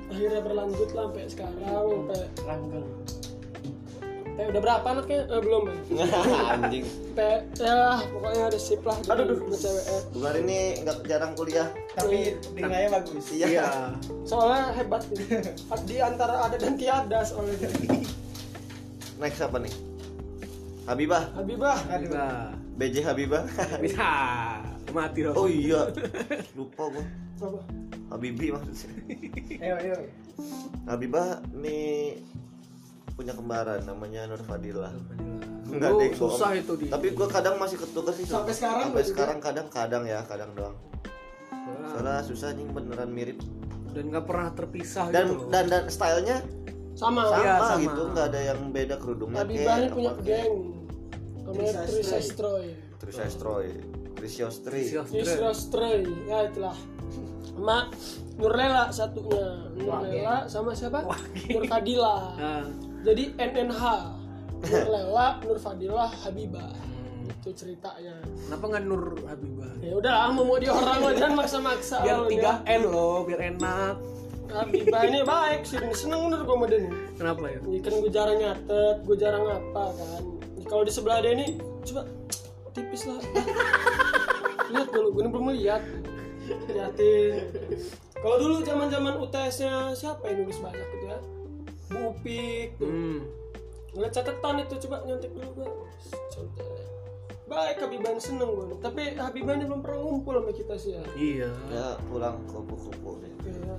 akhirnya berlanjut lah sampai sekarang sampai Rangkel. sampai udah berapa anaknya eh, belum ya <laughs> Anjing. sampai ya pokoknya ada sip lah aduh aduh cewek eh. Bulan ini nggak jarang kuliah. Tapi nilainya bagus. Iya. soalnya hebat nih <laughs> di antara ada dan tiada soalnya Next apa nih? Habibah, Habibah Aduh. BJ Habibah. <laughs> bisa mati dong. Oh iya, <laughs> lupa gua. apa Habibi maksudnya. Ayo, ayo. Habibah nih punya kembaran namanya Nur Fadila. Enggak deh, gua- susah itu di. Tapi gua kadang masih ketuker sih. Sampai sekarang Sampai sekarang kadang-kadang ya, kadang doang. Nah, Soalnya susah nih beneran mirip. dan nggak pernah terpisah Dan gitu. loh. dan dan stylenya sama sama, Iya, sama. gitu, nggak ada yang beda kerudungnya Habibah ini punya geng namanya Trisas Trisas Troy Terus Astroy, Trisiostri. Troy ya itulah. Sama Nurlela satunya. Nurlela sama siapa? Nur Fadila Nah, jadi NNH Nurlela Nur Fadila Habibah itu ceritanya. Kenapa nggak Nur Habibah? ya udah mau mau di orang lo jangan maksa-maksa. Biar lo, tiga ya. N loh, biar enak. Habibah ini baik sih seneng bener gue sama Kenapa ya? Ini kan gue jarang nyatet, gue jarang apa kan. Kalau di sebelah dia ini, coba <tsk> tipis lah. <laughs> lihat dulu, gue belum lihat. Liatin. Kalau dulu zaman zaman UTS-nya siapa yang nulis banyak gitu ya? Bu Upik. tuh. Hmm. Ngeliat catatan itu coba nyontek dulu gue. Coba. Baik Habiban seneng gue. Tapi Habiban ini belum pernah ngumpul sama kita sih ya. Iya. Ya pulang kupu-kupu nih.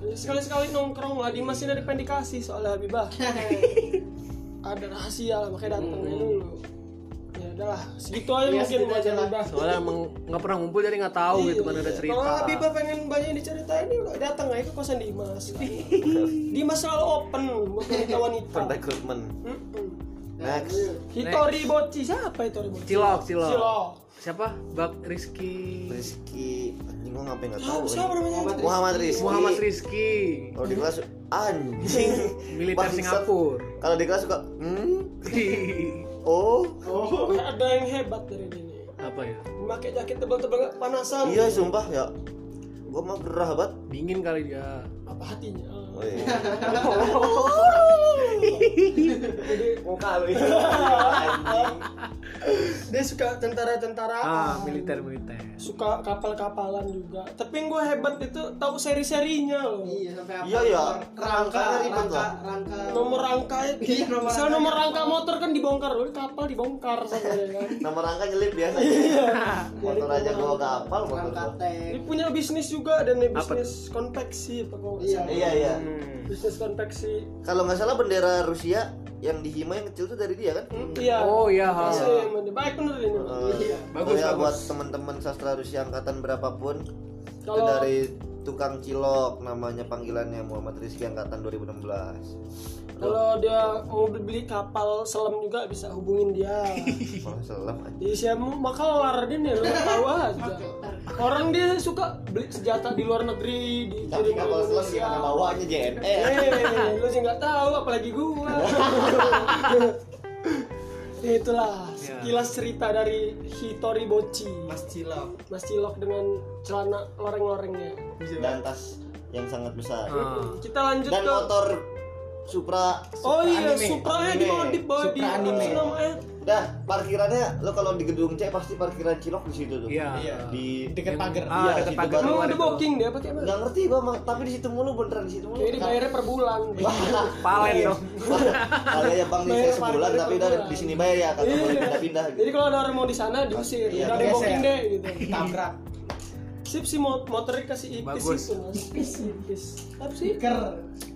Ya, sekali-sekali nongkrong lah Dimas ini ada pengen dikasih soalnya Habibah <laughs> ada rahasia lah makanya datang aja dulu ya udahlah segitu aja Iya, mungkin aja lah. Soalnya emang nggak pernah ngumpul jadi nggak tahu gitu kan ada cerita. Iya, kalau Habibah pengen banyak yang diceritain ini udah datang aja ke kosan Dimas <laughs> Dimas selalu open buat wanita-wanita Rekrutmen. Mm-mm. Next. Hitori Boci siapa Hitori Boci? Cilok, cilok. Cilok Siapa? Bak Rizky. Rizky, anjing gua ngapain nggak Ah, tahu. siapa namanya? Muhammad Rizky. Muhammad Rizky. Kalau di kelas <laughs> anjing. Militer. Singapura. Kalau di kelas suka hmm, <laughs> oh, Oh, ada yang hebat dari dia nih Apa ya? Pakai jaket tebal-tebal panasan iya sumpah ya. Gua mah gerah banget. Dingin kali dia. apa hatinya Woi. jadi Muka lu. dia suka tentara-tentara Ah, militer militer. suka kapal-kapalan juga tapi yang gue hebat itu tahu seri-serinya loh Iya, sampai apa? Iya, ya. Rangka, rangka, rangka. nomor rangka Iya, nomor misal rangka. nomor rangka motor kan dibongkar loh kapal dibongkar <laughs> sampai kan Nomor rangka nyelip biasa. Motor aja gua gak hafal motor Rangka tank. dia punya bisnis juga dan bisnis konveksi apa Iya. Iya iya. Hmm. bisnis konveksi Kalau nggak salah bendera Rusia yang di Hima yang kecil tuh dari dia kan? Hmm, iya Oh iya. ha. Iya, dia baik bener ini Eh, Iya. Bagus, oh ya, bagus. buat teman-teman sastra Rusia angkatan berapapun itu Kalau- dari tukang cilok namanya panggilannya Muhammad Rizky angkatan 2016 kalau dia mau beli kapal selam juga bisa hubungin dia <laughs> Malah selam aja. Di siapa makalar dia nih lu tahu aja. Orang dia suka beli senjata di luar negeri di Tapi kapal selam Indonesia. gimana bawanya JNE Eh, lu sih nggak tahu apalagi gua. <laughs> itulah Ya. sekilas cerita dari Hitori Bochi Mas Cilok. Mas Cilok dengan celana loreng-lorengnya dan tas yang sangat besar Ah. kita lanjut dan ke motor Supra oh iya anime. Supranya Anime. dimodif bawa di Supra anime. sih namanya dah parkirannya lo kalau di gedung C pasti parkiran Cilok di situ tuh Iya. Iya. di Deket pagar. Ah, Iya, deket situ pagar luar ada booking dia pakai apa? nggak ngerti gua Mang. tapi di situ mulu beneran di situ mulu Jadi bayarnya per bulan. <laughs> Palen dong. <laughs> Ada ya bang saya sebulan tapi udah di sini bayar ya kata boleh Iya. pindah-pindah Jadi gitu. kalau ada orang mau di sana diusir, Iya, udah ada booking deh gitu. Tabrak. Sip sih mot motornya kasih ipis Bagus. itu mas. Ipis, ipis. Apa sih? Stiker.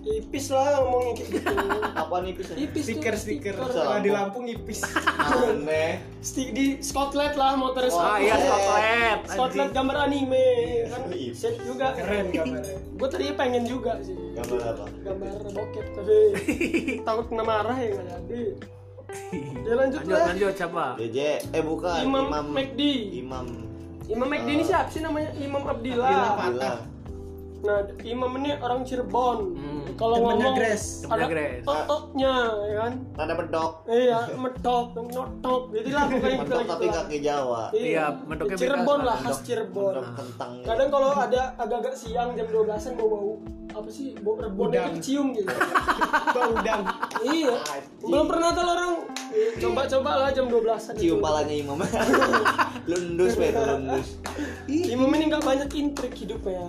Ipis lah ngomongnya kayak gitu. apa nih pisah Ipis tuh Stiker stiker. Kalau di Lampung. Ipis. aneh Stick di Scotland lah motornya Oh, Ah iya Scotland. Scotland gambar anime kan Ipis. set juga Keren gambarnya. gue tadinya pengen juga sih gambar apa gambar bokep tapi <laughs> takut kena marah ya nggak jadi <laughs> ya lanjut Lanjut lah lanjut siapa? JJ eh bukan Imam, Imam McD Imam Imam McD ini siapa sih namanya? Imam Abdillah. Abdillah nah Imam ini orang Cirebon. Hmm. kalau ngomong. Temennya ada Grace. oh oh nya ya kan? Tanda bedok iya medok notok jadi lah pokoknya gitu lah tapi kaki Jawa. Iya, medoknya beda Cirebon lah khas Bedok- Cirebon. bedok kentang kadang kalau ada agak-agak siang jam 12-an bau bau apa sih bau rebon Udang. itu cium gitu. <laughs> Bau udang. iya. Belum pernah tahu orang coba-coba lah jam 12-an cium itu. palanya Imam. <laughs> Lundus itu lundus. Imam ini nggak banyak intrik hidupnya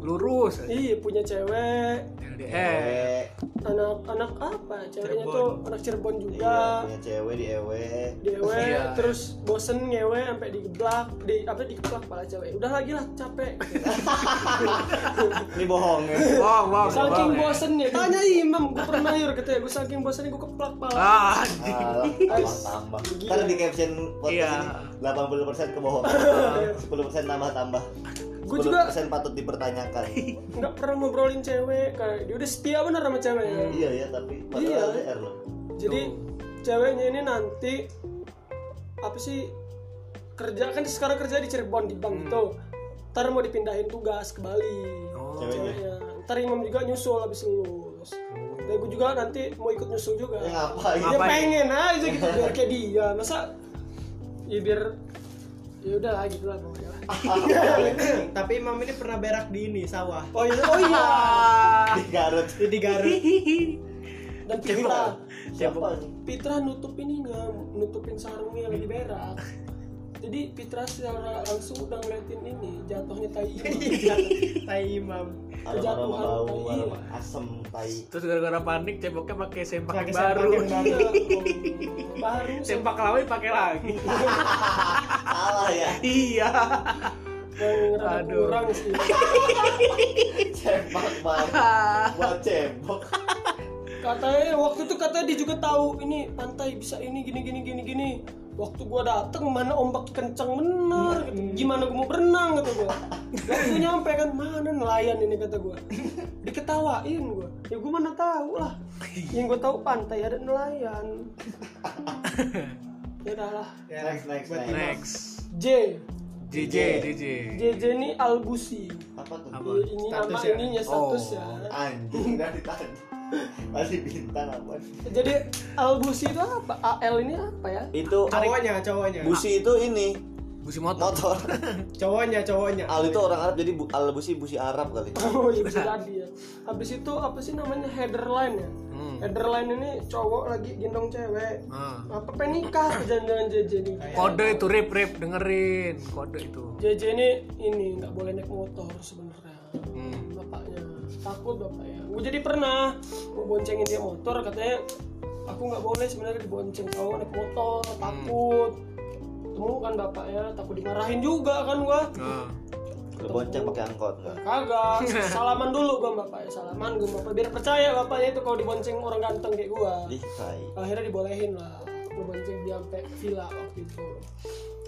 Lurus. iya punya cewek LDR. eh anak anak apa ceweknya Cirebon. tuh anak Cirebon iya juga punya cewek di ewe dewe Iya. terus bosen ngewe sampai digeblak di apa dikeplak pala cewek udah lagi lah capek <laughs> ini bohong ya Bohong, bohong. saking bohong, ya. bosennya tanya imam gue pernah yur katanya gue saking bosennya gue keplak pala Ah, tambah tambah. Kan di caption podcast Iya. ini 80% kebohongan. 10% tambah tambah. Gua juga- 10% patut dipertanyakan. <laughs> nggak pernah ngobrolin cewek kayak dia udah setia bener sama ceweknya iya ya, tapi Iya. padahal LDR loh. jadi ceweknya ini nanti apa sih kerja kan sekarang kerja di Cirebon di bank itu ntar mau dipindahin tugas ke Bali Oh. Ceweknya. ceweknya ntar imam juga nyusul habis lulus dan gue juga nanti mau ikut nyusul juga Ya ngapain? dia Ngapain? pengen aja gitu biar kayak dia masa ya biar ya udah lah gitu lah pokoknya. <laughs> Tapi Imam ini pernah berak di ini sawah. oh iya oh iya <laughs> Di Garut. Di Garut. <laughs> dan Pitra Siapa? Pitra nutup ininya nutupin sarungnya lagi berak jadi Pitra secara langsung udah ngeliatin ini jatuhnya tai Iya. Tai Imam. Kejatuhan bau, asem tai. Terus gara-gara panik ceboknya pakai sempak baru. Baru. Baru Sempak lawan pakai lagi. <laughs> Salah ya. iya. yang rada Aduh. kurang sih <laughs> Cebok banget. <laughs> Buat cebok. katanya waktu itu katanya dia juga tahu ini pantai bisa ini gini gini gini gini waktu gua dateng mana ombak kenceng bener gitu. gimana gua mau berenang kata gua waktu nyampe kan mana nelayan ini kata gua diketawain gua ya gua mana tahu lah yang gua tahu pantai ada nelayan <laughs> ya udah lah Ya, Next, next, next. Imam. Next. J JJ, JJ. JJ ini Albusi Apa tuh? Apa? ini Status nama ya? ininya status Oh. ya Anjing dari tadi. <laughs> Masih bintang apa? jadi Albusi itu apa AL ini apa ya Itu Cowoknya, cowoknya. busi itu ini Busi motor. motor. <laughs> Cowoknya, cowoknya. Al itu orang Arab jadi bu, al busi busi Arab kali. <laughs> Oh iya bisa <laughs> jadi ya. Habis itu apa sih namanya headerline ya? Hmm. Headerline ini cowok lagi gendong cewek. Ah. Apa pengen nikah jangan-jangan JJ nih. Kode itu rip rip dengerin kode itu. JJ ini ini nggak boleh naik motor sebenarnya. Hmm. Bapaknya takut bapaknya. Gue jadi pernah mau boncengin dia motor katanya aku nggak boleh sebenarnya dibonceng cowok naik motor takut. Temu kan bapaknya takut dimarahin juga kan gua. Nah. Bonceng pakai angkot enggak? Kagak, <laughs> salaman dulu gua sama bapaknya, salaman gua bapak biar percaya bapaknya itu kalau dibonceng orang ganteng kayak gua. Ih, tai. Akhirnya dibolehin lah, ngebonceng dia sampai villa waktu itu.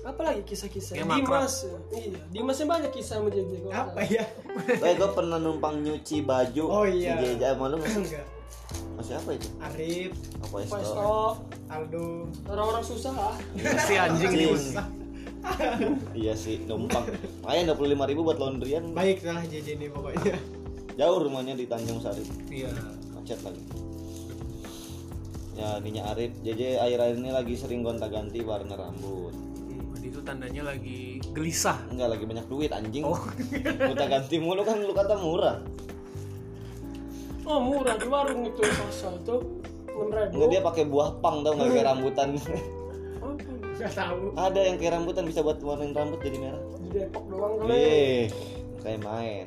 Apalagi kisah-kisah makrab. Dimas, ya. iya, Dimasnya banyak kisah sama JJ gua. Apa ya? Eh, gue pernah numpang nyuci baju Oh, iya. si lu? Enggak. Masih apa itu? Arif, Apa Apa itu? Esto, Aldo. orang-orang susah lah. Si anjing ini. Iya sih, numpang. Makanya 25 ribu buat laundryan. Baik lah JJ ini pokoknya. Jauh rumahnya di Tanjung Sari. Iya. Macet lagi. ya Ninya Arif JJ akhir-akhir ini lagi sering gonta-ganti warna rambut Jadi itu tandanya lagi gelisah. enggak lagi banyak duit anjing Oh. <laughs> gonta-ganti mulu kan lu kata murah oh murah di warung itu sasa itu enam ribu. Enggak dia pakai buah pang tau nggak? Kayak rambutan. Gak tahu. ada yang kayak rambutan bisa buat warnain rambut jadi merah. Di Depok doang kali Ih, kayak main.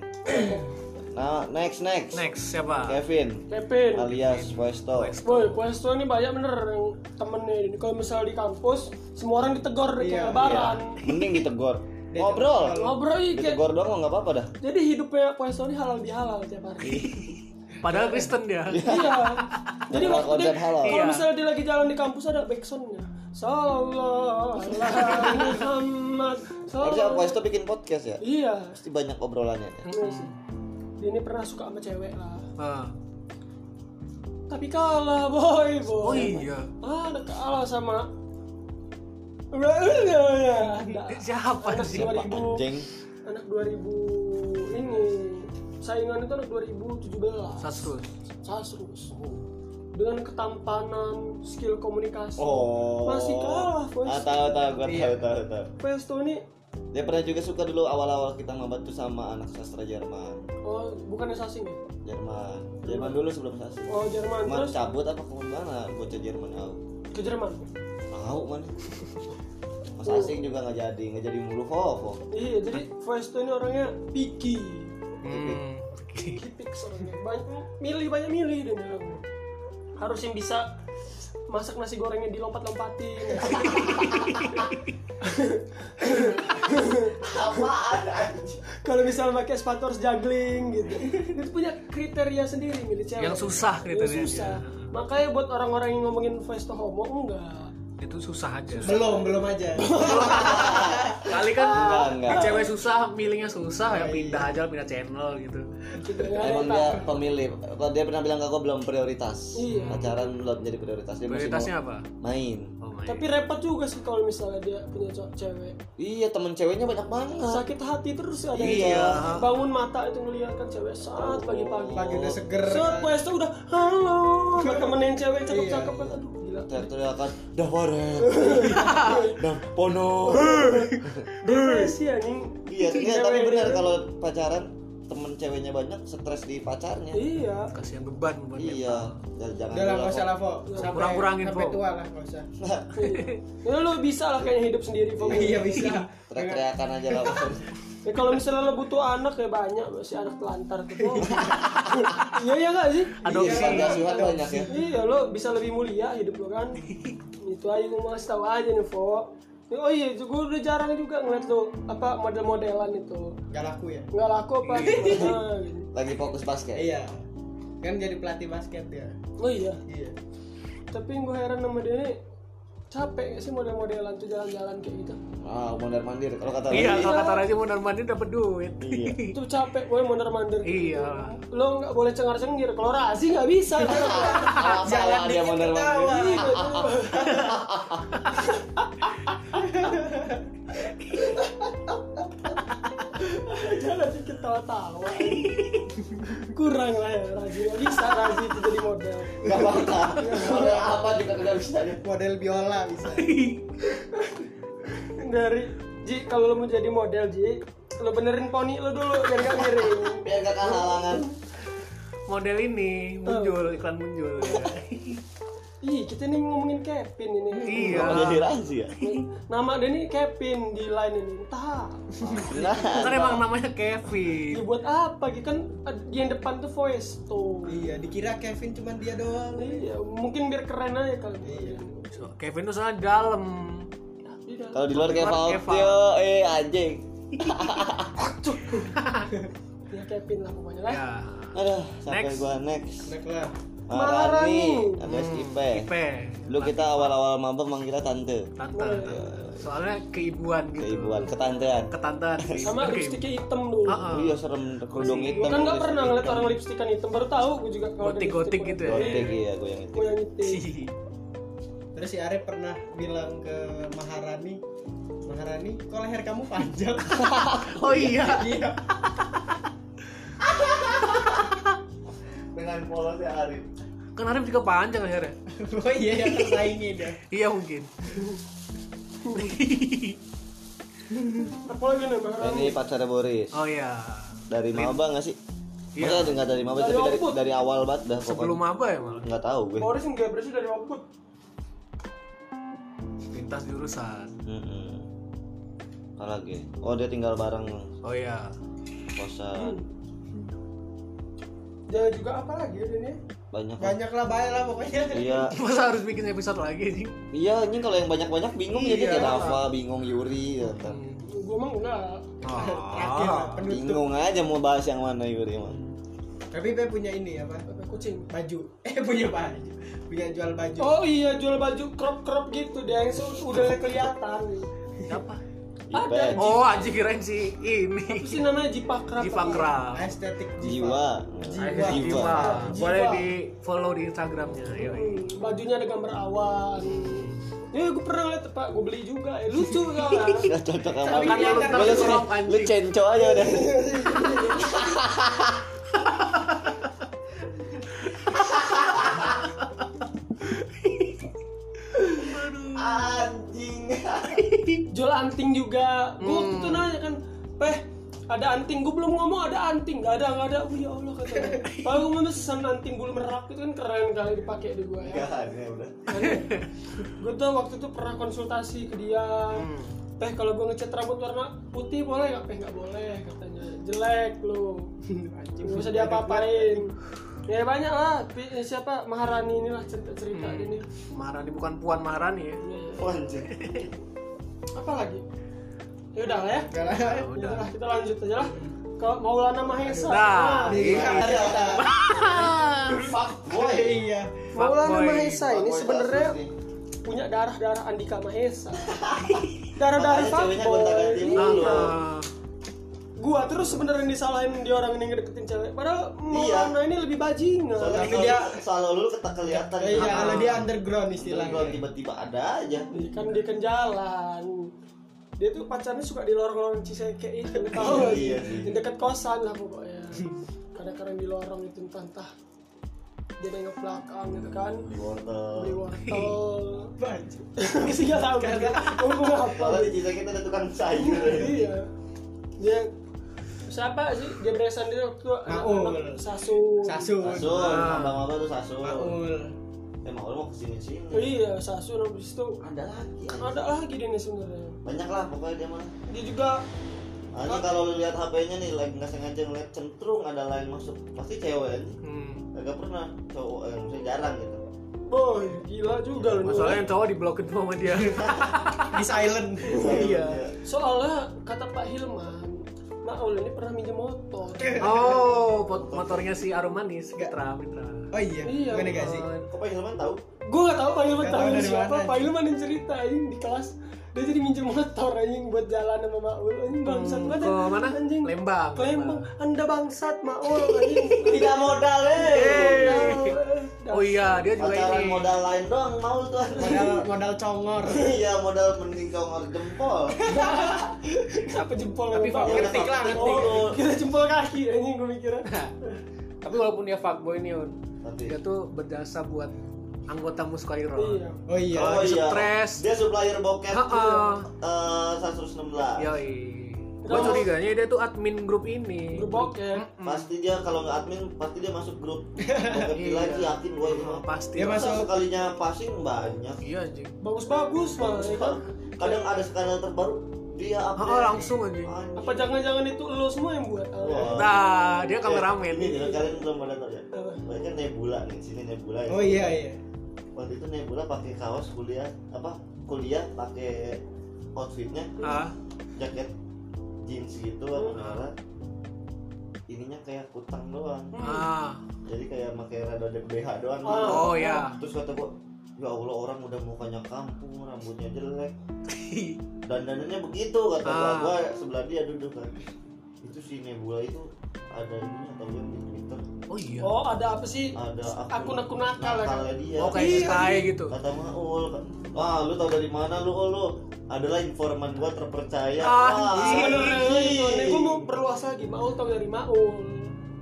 Nah next next. Next siapa? Kevin. Kevin. Alias Westo Boy, Puesto ini banyak bener yang temennya ini. Kalau misalnya di kampus, semua orang ditegur kayak Iya, lebaran. mending ditegur <laughs> ngobrol. Ngobrol iya kayak. ditegur doang nggak apa-apa dah. Jadi hidupnya Puesto ini halal bihalal tiap hari. <laughs> Padahal Kristen dia. iya. Jadi Kalau waktu dia, kalau Iya. misalnya dia lagi jalan di kampus ada backsoundnya. Sallallahu alaihi Muhammad. harusnya sallallahu- Westo bikin podcast ya Iya. pasti banyak obrolannya Iya sih. Dia ini pernah suka sama cewek lah. Ah. Tapi kalah, boy, boy. Oh iya. Ah, ada kalah sama Ada. Siapa Anak sih? 2000 anjing anak 2000 ini saingan itu anak 2017 Sasrus. Sasrus dengan ketampanan skill komunikasi. Oh. Masih kalah ah, Festo tahu tahu gua Iya. tahu tahu tahu. Festo ini dia pernah juga suka dulu awal-awal kita ngobat tuh sama anak sastra Jerman. Oh bukan sasing ya? Jerman. Jerman dulu sebelum sastra oh Jerman. Cuma terus? cabut apa ke mana? Bocah Jerman tahu ke Jerman? Tahu mana <laughs> Mas asing juga nggak jadi nggak jadi mulu Vovo iya jadi Festo ini orangnya picky. Hmm. Kipix orangnya banyak milih banyak milih dia bilang. Harus yang bisa masak nasi gorengnya dilompat-lompatin. <laughs> Kalau misalnya pakai sepatu harus juggling gitu. Itu punya kriteria sendiri milih cewek. Yang susah Yang kriterianya. susah. Makanya buat orang-orang yang ngomongin Festo homo enggak Itu susah aja. belum belum aja <laughs> Kali kan Enggak, enggak. cewek susah, milihnya susah ya pindah aja pindah channel gitu. Emang dia pemilih. Kalau dia pernah bilang ke aku belum prioritas. Iya. Pacaran belum jadi prioritas. Dia Prioritasnya apa? Main. Oh tapi repot juga sih kalau misalnya dia punya cowok cewek Iya temen ceweknya banyak banget. sakit hati terus ada Iya. bangun mata itu ngeliat kan cewek saat pagi-pagi pagi udah seger Saat Puesto udah halo temenin cewek Iya. cakep-cakep kan Aduh Teriak-teriakan, dah waret, <laughs> dah pono. Depresi anjing Iya, iya tapi benar kalau pacaran temen ceweknya banyak stres di pacarnya. Iya Kasihan beban beban. Iya, jangan jangan udah lah nggak usah lah Kurang-kurangin, sampai Vo. tua lah nggak usah Ya <laughs> lu bisa lah kayaknya hidup sendiri iya bisa Teriak-teriakan aja lah. <laughs> Ya kalau misalnya lo butuh anak ya banyak si anak telantar tuh. Iya ya nggak sih? Adopsi. Iya, banyak ya. Iya lo bisa lebih mulia hidup lo kan. Itu aja gue mau kasih tau aja nih Fo. Oh iya, gue udah jarang juga ngeliat lo apa model-modelan itu. Nggak laku ya? Nggak laku apa? Gitu. Lagi fokus basket. iya. Kan jadi pelatih basket ya? Oh iya, iya. Tapi gue heran sama dia ini capek gak sih model-modelan tuh jalan-jalan kayak gitu Ah, mondar mandir. Kalau kata Iya, Razi, kalau kata Raja mondar mandir dapat duit. Iya. <laughs> itu capek gue mondar-mandir gitu. Iya. lo nggak boleh cengar-cengir kalau Razi nggak bisa <laughs> Ah, salah dia mondar mandir. Iya. <laughs> Jangan dikit tawa-tawa Kurang lah ya Razi Nggak bisa Razi itu jadi model Gak bakal. Model apa juga nggak bisa dia. model biola bisa <laughs> Dari Ji kalau lo mau jadi model Ji Lo benerin poni lo dulu biar gak miring Biar gak kehalangan. Model ini muncul iklan muncul. <laughs> Ih kita nih ngomongin Kevin ini Iya. Jadi ya? Nama dia nih Kevin di line ini Entah Nah, emang namanya Kevin. Ya buat apa gitu kan di yang depan tuh voice tuh iya dikira Kevin cuman dia doang Iya mungkin biar keren aja kali Iya. So, Kevin tuh soalnya dalam. Dalam. kalau di luar kayak Fautio, eh anjing. Ya Kevin lah pokoknya lah Ya. Aduh, sampai Next. gua next. Enak lah Maharani, alias IP. IP. Dulu kita awal-awal mabuk manggilnya tante. Tante. Soalnya keibuan gitu. Keibuan, ketantean. Ketantean sama lipstiknya hitam dulu. Oh iya serem kerudung hitam. kan nggak pernah ngeliat orang lipstikan hitam baru tahu gue juga kalau Gotik-gotik gitu ya. Gotik iya gue yang itu. gue yang keibuan. terus si Arif pernah bilang ke Maharani Maharani kok leher kamu panjang <laughs> Oh iya. iya Dengan polosnya Arif. Kan Arif juga panjang akhirnya. <laughs> oh iya yang tersaingi dia Iya mungkin. apa lagi nih Bang? Ini pacarnya Boris. Oh iya. Dari Maba nggak sih? Iya. Maksudnya nggak dari Maba tapi dari, dari awal banget dah Sebelum pokoknya. apa ya malah? Nggak tahu gue. Boris nggak bersih dari output Lintas jurusan. Mm-mm. Apa lagi? Oh dia tinggal bareng Oh iya. kosan. Dan juga apa lagi ya ini Banyak. lah. banyak lah baik lah pokoknya Iya. <laughs> Masa harus bikin episode lagi sih? Iya, ini kalau yang banyak-banyak bingung jadi Iya. kayak Dava, bingung Yuri ya, ntar. gue emang enggak <laughs> terakhir Ah. penutup Bingung aja mau bahas yang mana Yuri emang. tapi Pe punya ini apa apa kucing baju <laughs> eh punya baju punya jual baju oh iya jual baju crop crop gitu dia yang udah kelihatan Siapa? Ada. Oh, anjing kirain si ini. apa sih namanya jipakrap Jipakrab. estetik Jiwa. Jiwa. Jiwa. Boleh di follow di Instagramnya. Yoi. Hmm, bajunya ada gambar awan ya gue pernah lihat pak gue beli juga ya lucu <laughs> soalnya Gak cocok apa. Tapi kan lu Lu, cenco aja udah. <laughs> <laughs> jual anting juga. Gue waktu Hmm. itu nanya kan peh ada anting? Gue belum ngomong ada anting? Nggak ada nggak ada. Oh ya allah katanya kalau <laughs> gue memesan anting bulu merak itu kan keren kali dipakai di gue ya. Gak ada udah. gue tuh waktu itu pernah konsultasi ke dia. Hmm. Teh kalau gue ngecat rambut warna putih boleh nggak? Teh nggak boleh katanya. Jelek lu. <laughs> Nggak bisa diapa-apain ya banyak lah eh, siapa Maharani inilah cerita cerita Hmm. ini Maharani bukan Puan Maharani ya. Ya, Anjing. apa lagi ya udah lah ya Udah lah. Ya Ya udah. lah, kita lanjut aja lah ke Maulana Mahesa Nah, Nah, iya. <laughs> Fuck boy. iya Maulana. Mahesa ini sebenarnya punya darah darah Andika Mahesa darah darah Makanya ceweknya gua terus sebenarnya disalahin dia orang ini ngedeketin cewek. Padahal Maulana ini lebih bajingan. Soalnya Tapi kalau dia- selalu lu ketak kelihatan. iya Ah. kalau dia underground Kalau istilahnya tiba-tiba ada aja. Iya, kan dia kan jalan. Dia tuh pacarnya suka di lorong-lorong Ciseke itu <laughs> tahu nggak sih? Iya di dekat kosan lah pokoknya. Kadang-kadang di lorong itu entah entah. Dia nengok belakang gitu kan. Di wortel. beli wortel. <laughs> Baju. Sih nggak tahu kan <laughs> apa? Kalau di Cisek itu ada tukang sayur. iya. Dia siapa sih dia beresan dia waktu Maul. anak-anak sasu sasun Sasul, Ah. abang-abang tuh sasul. maul Eh mau mau ke sini sini. iya sasu habis itu Ada lagi. ada lagi dia nih sebenarnya Banyak lah pokoknya dia mah. dia juga Hanya kalau lu lihat HP-nya nih lagi nggak sengaja ngeliat centrung ada lain masuk pasti cewek aja. hmm. Agak pernah cowok eh, maksudnya jarang gitu. boy gila juga loh Masalahnya yang cowok diblokin sama dia. <laughs> di silent Iya. soalnya kata Pak Hilman Maul ini pernah minjem motor. Oh, motornya si Arum Manis, Mitra, Mitra. oh iya Iya, bukan gak sih Kok Pak Hilman tahu? gue gak tau Pak Hilman tahu. tahu dari siapa? mana. Pak Hilman yang cerita anjing di kelas dia jadi minjem motor anjing buat jalan sama Maul anjing bangsat Hmm, banget ke ya. mana? anjing Lembang. ke Lembang anda bangsat Maul <laughs> anjing Tidak modal eh. Oh iya, dia juga Pacaran ini. modal lain doang mau tuh. modal <laughs> modal congor Iya modal mending congor jempol. <laughs> apa jempol Tapi ngetik lah ngetik oh kira jempol kaki anjing gue mikirnya Tapi walaupun dia fuckboy nih, Un, Tapi dia tuh berjasa buat anggota Muskairo. iya oh iya Oh, Oh iya. stres. Dia supplier bokep. Ha-ha. Eh 116. Yoi. Gue curiganya dia tuh admin grup ini. grup bokep Pasti dia kalau nggak admin pasti dia masuk grup. Bokep gila Iya. sih yakin gua itu. mah. Pasti. Dia masuk- sekalinya passing banyak. Iya anjing. bagus-bagus malah ya kan Kadang ada skandal terbaru dia Ah, update. langsung anjing. Anjing. apa jangan-jangan itu lo semua yang buat Wah. Nah, dia kameramen. Ini nih, kalian belum pada tahu ya. Apa? Mereka kan Nebula nih, sini Nebula. ya. oh iya iya Waktu itu Nebula pakai kaos kuliah apa? Kuliah pakai outfitnya Ah, jaket jeans gitu warna merah. Ininya kayak kutang doang. ah. Jadi kayak pakai rada BH doang. Oh. gitu. Oh ya. Terus kata gua, ya Allah orang udah mukanya kampung, rambutnya jelek. <laughs> Dandanannya begitu kata gua. Ah. Gua sebelah dia duduk kan. Itu si Nebula itu ada ininya atau yang di Twitter Oh iya. oh ada apa sih ada akun-akun nakal ya kan? nakalnya dia. Oh kayak Iya, Sky gitu. kata Maul wah lu tau dari mana lu oh, lu adalah informan gua terpercaya Ah, wah iya. sebenarnya ini gue mau perluas lagi Maul tau dari Maul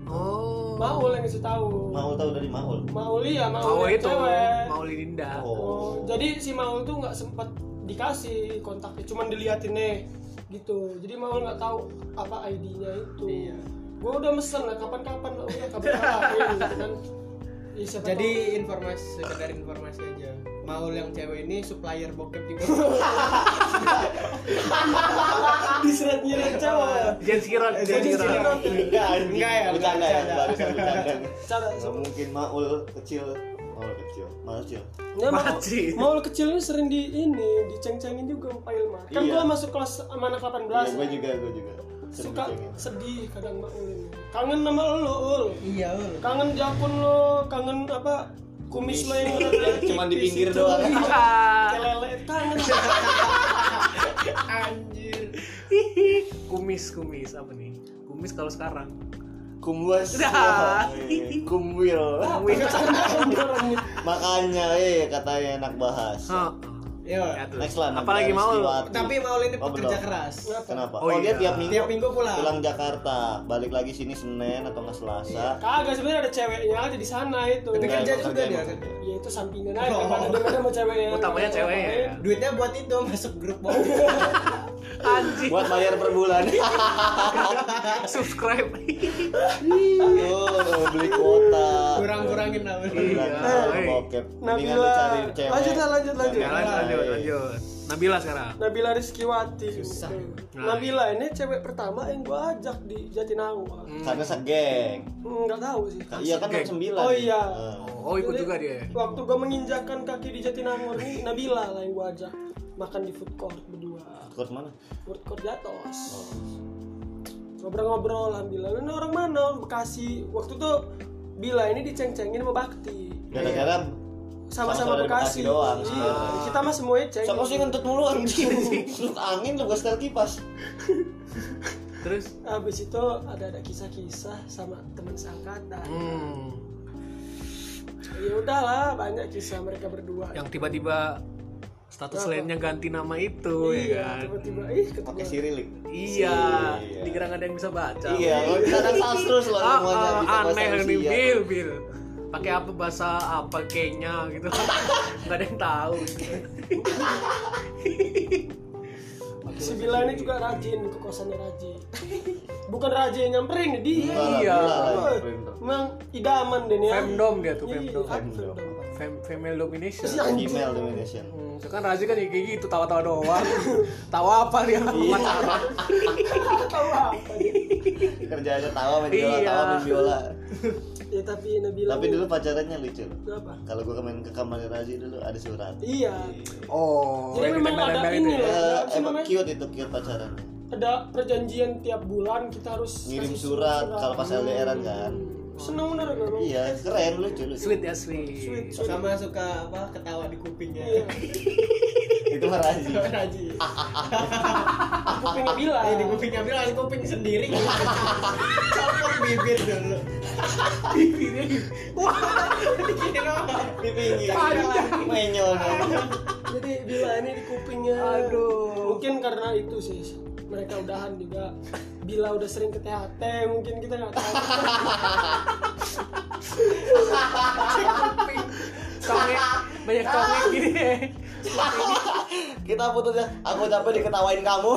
Oh. Maul yang ngasih tahu Mau tahu dari Maul. Maul iya Maul, Mau yang itu, cewek mau Linda. Oh. Oh, jadi si Maul tuh nggak sempet dikasih kontaknya, cuman diliatin nih gitu. Jadi Maul nggak tahu apa ID-nya itu. Iya. Gue udah mesen lah kapan-kapan lah udah kapan-kapan gitu kan. Ya, siapa Jadi informasi sekedar informasi aja. Maul yang cewek ini supplier bokep di Bogor. tahu diseret-nyeret cewek. Jangan sirat, jangan sirat. Enggak. Enggak ya, bercanda ya, bercanda. Nggak mungkin Maul kecil. Maul kecil. Kecil. Ya, Maul, Maci. Maul kecil ini sering di ini diceng-cengin juga Pak Ilmar. Kan Iya. gua masuk kelas sama anak 18. Iya, gue juga, gue juga. Sering Suka dicengin. sedih kadang ini. Kangen sama lo, Ul. iya, Ul. kangen jakun lo kangen apa kumis lo yang udah Cuman di pinggir doang. Iya, <laughs> kelele kangen Anjir. <laughs> Kumis, kumis apa nih? Kumis kalau sekarang. Kumwas. Dah. <laughs> Kumwil. Nih. <laughs> Makanya eh katanya enak bahas. Oh. Ya. Next lah. Apalagi mau. Tapi Maul ini Oh, pekerja keras. Kenapa? Oh, Oh, dia iya. tiap minggu Tiap minggu pulang. pulang Jakarta, balik lagi sini Senin atau nggak Selasa. kagak sebenarnya ada ceweknya aja di sana itu Tapi kerja emang juga dia. ya itu sampingan aja Oh. pada dengan sama ceweknya Utamanya ceweknya ya. Duitnya buat itu masuk grup bokep. <laughs> Anjing. Buat bayar per bulan. <laughs> Subscribe. oh, beli kuota. Kurang-kurangin. Ul. Iya. Bokep. Mendingan lu Nabila cari cewek. lanjut lah lanjut lanjut Ya, lanjut, lanjut, lanjut. Nabila sekarang. Nabila Rizkiwati Susah. Nah. Nabila ini cewek pertama yang gua ajak di Jatinangor Hmm. Karena segeng. nggak tahu sih Iya kan jam 9. Oh, iya. Oh, ikut Jadi, juga dia. Waktu gue menginjakan kaki di Jatinangor ini Nabila lah yang gue ajak makan di food court berdua. Kos mana? Food court Jatos. Oh. Ngobrol-ngobrol alhamdulillah. Ini orang mana? Bekasi. Waktu itu Bila ini diceng-cengin sama Bakti. Gara-gara Sama-sama Bekasi. doang. Iya. Ah. Kita mah semuanya ceng. Siapa sih ngentut mulu anjing? <laughs> Seluk angin lu setel kipas. Terus Habis itu ada ada kisah-kisah sama teman seangkatan. hmm, Ya udahlah, banyak kisah mereka berdua. yang tiba-tiba status lainnya ganti nama itu ya iya, kan. tiba-tiba ih ketemu. Pakai sirilik. Iya, Iya. dikira ada yang bisa baca. Iya, kalau kita kan sastrus loh Ah, semuanya ah, bahasa aneh nih Rusia. Bil, Bil. Pakai apa bahasa apa kayaknya gitu. <laughs> Nggak ada yang tahu. Si Bila ini juga rajin ke kosannya rajin. <laughs> Bukan rajin nyamperin dia. Iya. gila lah, Woi, printer. Emang idaman deh nih. ya. Femdom dia tuh, Iya, femdom. apa femdom. Fem female domination. Email domination. Hmm, itu kan Razi kan kayak gitu tawa-tawa doang. <laughs> Tawa apa dia? Iya. Pacaran. Tahu apa dia? Kerjaannya tawa main biola, Iya. tawa main biola. Ya tapi Nabila. Tapi dulu pacarannya lucu. apa? Kalau gua main ke kamarnya Razi dulu ada surat. Iya. Oh, Jadi memang ada ini ya? loh. Eh, emang cute itu cute pacarannya. Ada perjanjian tiap bulan kita harus Ngirim kasih surat kalau pas LDRan kan. Seneng bener gue emang. Iya, keren lucu lucu. Sweet ya sweet. Sweet, sweet. Sama suka apa ketawa di kupingnya. Iya. <laughs> Itu mah Razi. Raji. Kupingnya Bila. Eh di kupingnya bilang di kuping sendiri. <laughs> Campur bibir dulu. Bibirnya. Dikira Di pinggir. Menyol. Jadi Bila ini di kupingnya. Aduh. Mungkin karena itu sih mereka udahan juga. Bila udah sering ke THT mungkin kita nggak tahu. Congek, banyak congek <laughs> gini. Kita putus ya. Aku capek diketawain kamu.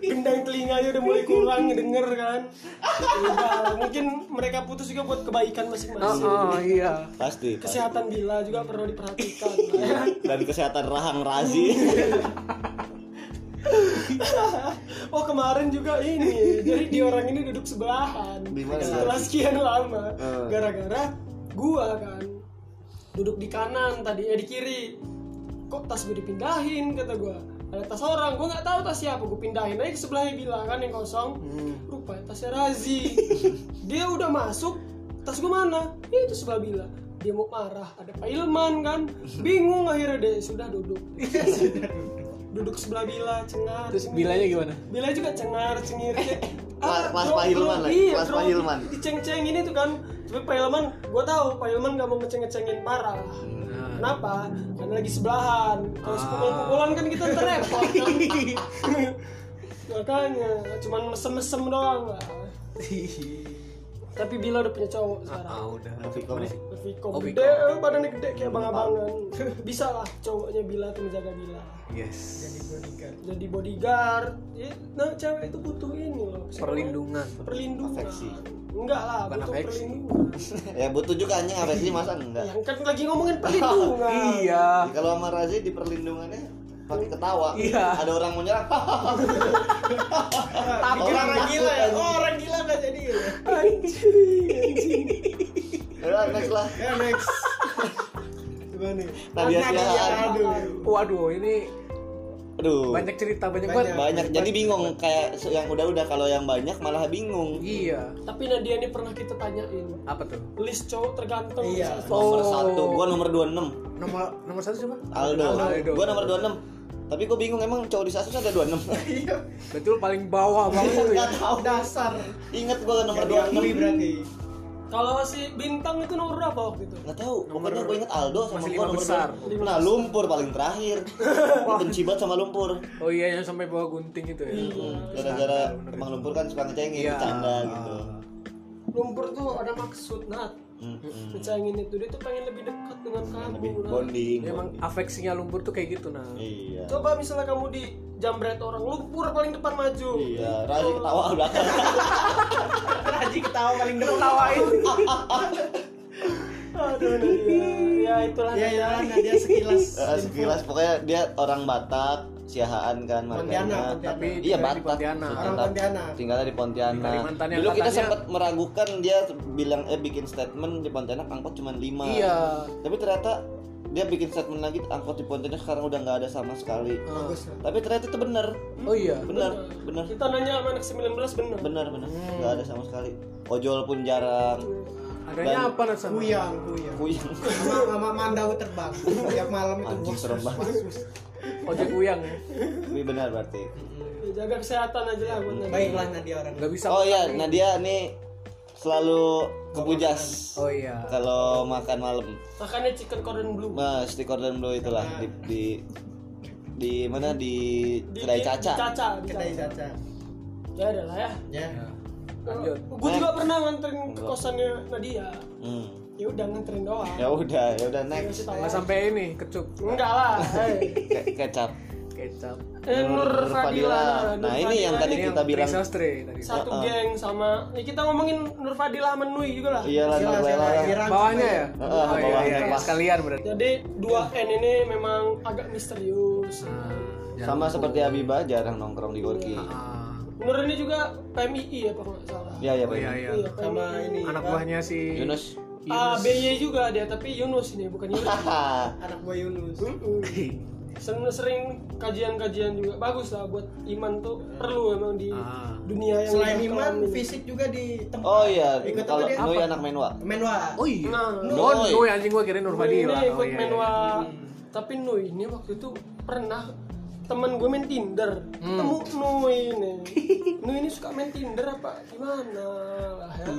Gendang telinganya udah mulai kurang denger kan. Udah, mungkin mereka putus juga buat kebaikan masing-masing. Oh, oh iya. Pasti. pasti. Kesehatan Bila juga perlu diperhatikan. Dan kesehatan rahang Razi. <laughs> <laughs> oh kemarin juga ini, jadi di orang ini duduk sebelahan. Di mana? Setelah sekian lama, Eh. gara-gara gua kan duduk di kanan tadi eh di kiri. Kok tas gue dipindahin kata gua. Ada tas orang, gua nggak tahu tas siapa, gue pindahin aja ke sebelahnya bilang kan yang kosong. Rupanya tasnya Razi. <laughs> Dia udah masuk, tas gua mana? Itu sebelah bila. Dia mau marah, ada Pak Ilman kan. <laughs> Bingung akhirnya deh, sudah duduk. Duduk sebelah bila, cengar. Terus cengir. bilanya gimana? Bila juga cengar cengir Kelas- kelas drop- Pak Hilman lah, iya, kelas Pak Hilman. diceng-ceng ini tuh kan tapi Pak Hilman gue tahu Pak Hilman gak mau ngeceng-ngecengin parah Nah. kenapa karena lagi sebelahan kalau sepukul-pukulan kan kita terrepot kan <laughs> makanya cuman mesem-mesem doang lah <laughs> Tapi Bila udah punya cowok sekarang. Ah, udah. Vicom ya? Vicom Oh, gede, eh, badannya gede kayak abang-abangan. <laughs> Bisa lah cowoknya Bila tuh menjaga Bila. Yes. jadi bodyguard Jadi bodyguard. Ya, Nah, cewek itu butuh ini loh. Perlindungan. Perlindungan. Afeksi. Enggak lah, Bukan butuh afeksi. perlindungan. <laughs> ya butuh juga anjing afeksi masa enggak Yang kan lagi ngomongin perlindungan. <laughs> Iya. Ya, kalau sama Razi di perlindungannya pakai ketawa Iya. ada orang mau nyerang orang gila ya oh orang gila nggak jadi Anjing, anjing. next lah ya next coba nih Nadia Siahaan. aduh Waduh, ini aduh banyak cerita, banyak Banyak. banget. banyak jadi bingung kayak yang udah-udah kalau yang banyak malah bingung Iya. Tapi Nadia ini pernah kita tanyain Apa tuh? list cowok terganteng Iya. nomor Oh. satu gua nomor 26 Nomor nomor satu siapa? Aldo, Aldo. gua nomor 26 tapi gua bingung emang cowok di Sasus ada 26 <laughs> iya Betul paling bawah banget ya. nggak tahu dasar inget gua nomor diakui 26 berarti Kalau si Bintang itu nomor berapa waktu itu? nggak tahu Nomor- pokoknya gua inget Aldo sama masih gua lima nomor besar. 26. nah lumpur paling terakhir <laughs> benci banget sama lumpur Oh iya yang sampai bawa gunting itu ya. Hmm, gara-gara emang lumpur kan suka ngecengin Iya. bercanda gitu Lumpur tuh ada maksud, Nat. Hmm, hmm. Ngecengin itu dia tuh pengen lebih dekat dengan kamu. lebih Nat. bonding Ya, Emang afeksinya lumpur tuh kayak gitu nah. iya Coba misalnya kamu di jambret orang, lumpur paling depan maju. iya Razi ketawa belakang <laughs> Raji ketawa paling depan Tawain. <laughs> Aduh, Nadia. Ya itulah ya ya Nadia sekilas <laughs> Eh, sekilas pokoknya dia orang Batak Siahaan kan Pontianak, marganya. Pontianak. Tapi iya di Batak Pontianak. Orang Tetap Pontianak. tinggalnya di Di Pontianak. Yang dulu kita sempat meragukan dia bilang eh bikin statement di Pontianak angkot cuma 5 Iya. tapi ternyata dia bikin statement lagi angkot di Pontianak sekarang udah nggak ada sama sekali. Bagus tapi ternyata itu benar. Oh iya. benar benar. Kita nanya sama anak 19 bener. benar. Benar nggak ada sama sekali. Ojol pun jarang. Adanya Dan- apa sana? kuyang kuyang. Kuyang. Sama sama mandau terbang. <laughs> Tiap malam itu Anjing, bos serem banget. <laughs> Ojek kuyang ya. tapi benar berarti Ya, jaga kesehatan aja lah buat Nadia. baiklah Nadia orang Gak bisa. oh iya Nadia nih selalu kepujas Oh iya. kalau makan malam Makannya chicken cordon blue. mas di cordon bleu itulah di di di mana di Di- kedai di- caca Di caca. di kedai caca. caca Ya ada lah ya. ya Lanjut. Gue juga pernah nganterin ke kosannya Nadia. hmm. Ya udah nganterin doang. ya udah ya udah next Kasih tahu Nggak sampai ini kecup Enggak lah. Hey. Ke- kecap kecap. Eh, Nur Fadila. Nur nah ini yang Fadila tadi kita bilang tadi. satu geng sama ya kita ngomongin Nur Fadila sama Nui juga lah. iya lah Silakan, Lela silakan. ya Dirangkum Bawahnya ya? Heeh, Oh iya bawahnya iya, iya. sekalian berarti. Jadi dua N ini memang agak misterius. Nah, sama seperti Abibah jarang nongkrong di Gorki Ah. Nur ini juga PMII ya kalau nggak salah. iya iya Oh iya Pak. iya. Iya, sama ini Anak buahnya si Yunus ABY juga dia tapi Yunus ini bukan Yunus. <laughs> anak buah Yunus Mm-mm. sering, sering kajian-kajian juga bagus lah buat iman tuh perlu emang di Ah. dunia yang selain iman ini. fisik juga di tempat oh iya ikut apa kalau dia Nui anak menwa menwa Oh iya. Nah, Oh, Noi. Noi anjing gua Nur Nui Fadila. ini Oh ikut iya. iya. menwa tapi Nui ini waktu itu pernah temen gue main Tinder ketemu Nui ini Nui ini suka main Tinder apa gimana lah ya <laughs>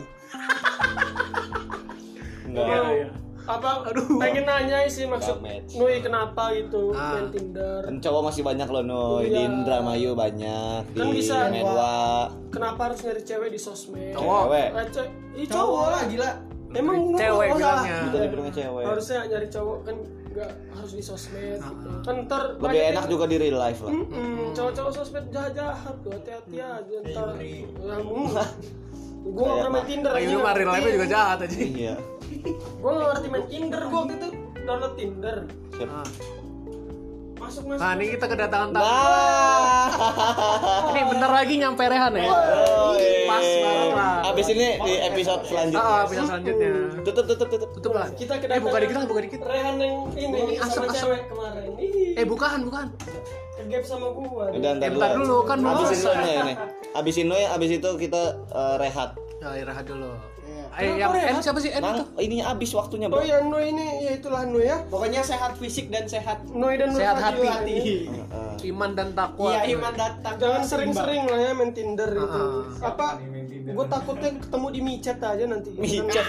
enggak Iya, iya. apa pengen nanya sih maksud. Nui kenapa gitu Ah. main Tinder kan cowok masih banyak loh Nui di Iya. Indramayu banyak Kan di bisa. Menwa kenapa harus nyari cewek di sosmed Cowok. cewek Eh, ce- Ih, cowok cowok lah gila Emang Cewek bilangnya. Dibilangnya cewek Harusnya nyari cowok kan nggak harus di sosmed gitu. Kan ntar lebih enak juga di real life lah Mm-mm, cowok-cowok sosmed jahat-jahat tuh hati-hati aja ntar. ngeri. <laughs> Gue nggak pernah main Tinder lu mah real life juga jahat aja. iya <laughs> Gue nggak ngerti main Tinder. Gue waktu itu download Tinder. siap Ah. Masuk masuk. Nah, ini kita kedatangan tamu. nah <laughs> Ini bentar lagi nyampe Rehan ya. Oh, iya. Pas banget lah. Abis ini di episode selanjutnya. Ah, bisa selanjutnya. Tutup, tutup, tutup. Tutup lah. Kita Eh, kedatangan buka dikit lah, buka dikit. Rehan yang ini, Ini sama asem, asem. cewek kemarin. Eh, bukan, bukan. kegap sama gua. Udah, Eh, bentar dulu, kan belum Abisin selesai. Dulu ini. Ya, abis itu kita eh, rehat. Ya, Rehan dulu. Iya. Eh, yang N siapa sih? N Nah, itu? ininya abis waktunya, Oh Bro. ya, Noi ini ya itulah Noi ya. pokoknya sehat fisik dan sehat Noi dan Sehat Fadila hati. ini. Heeh. Iman dan takwa. iya iman datang Jangan sering-sering lah ya main Tinder itu. Ah, Apa gue takutnya ketemu di micet aja nanti Micet.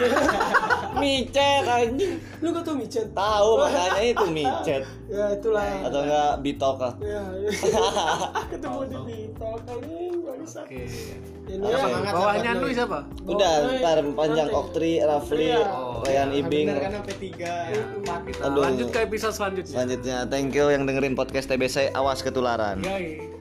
<laughs> Micet anjing. lu gak tau micet Tahu <laughs> makanya itu micet. ya itulah Atau enggak bitok ah. ya, ya. <laughs> ketemu di bitok anjing Oke. ya Semangat, Bawahnya Lui. siapa? Udah, Nanti. ntar panjang. Oktri, Rafli, Iya. Oh, Ryan iya. Ibing. Kan sampai tiga, Aduh. lanjut ke episode selanjutnya. Selanjutnya, thank you yang dengerin podcast TBC. Awas ketularan. Yoi.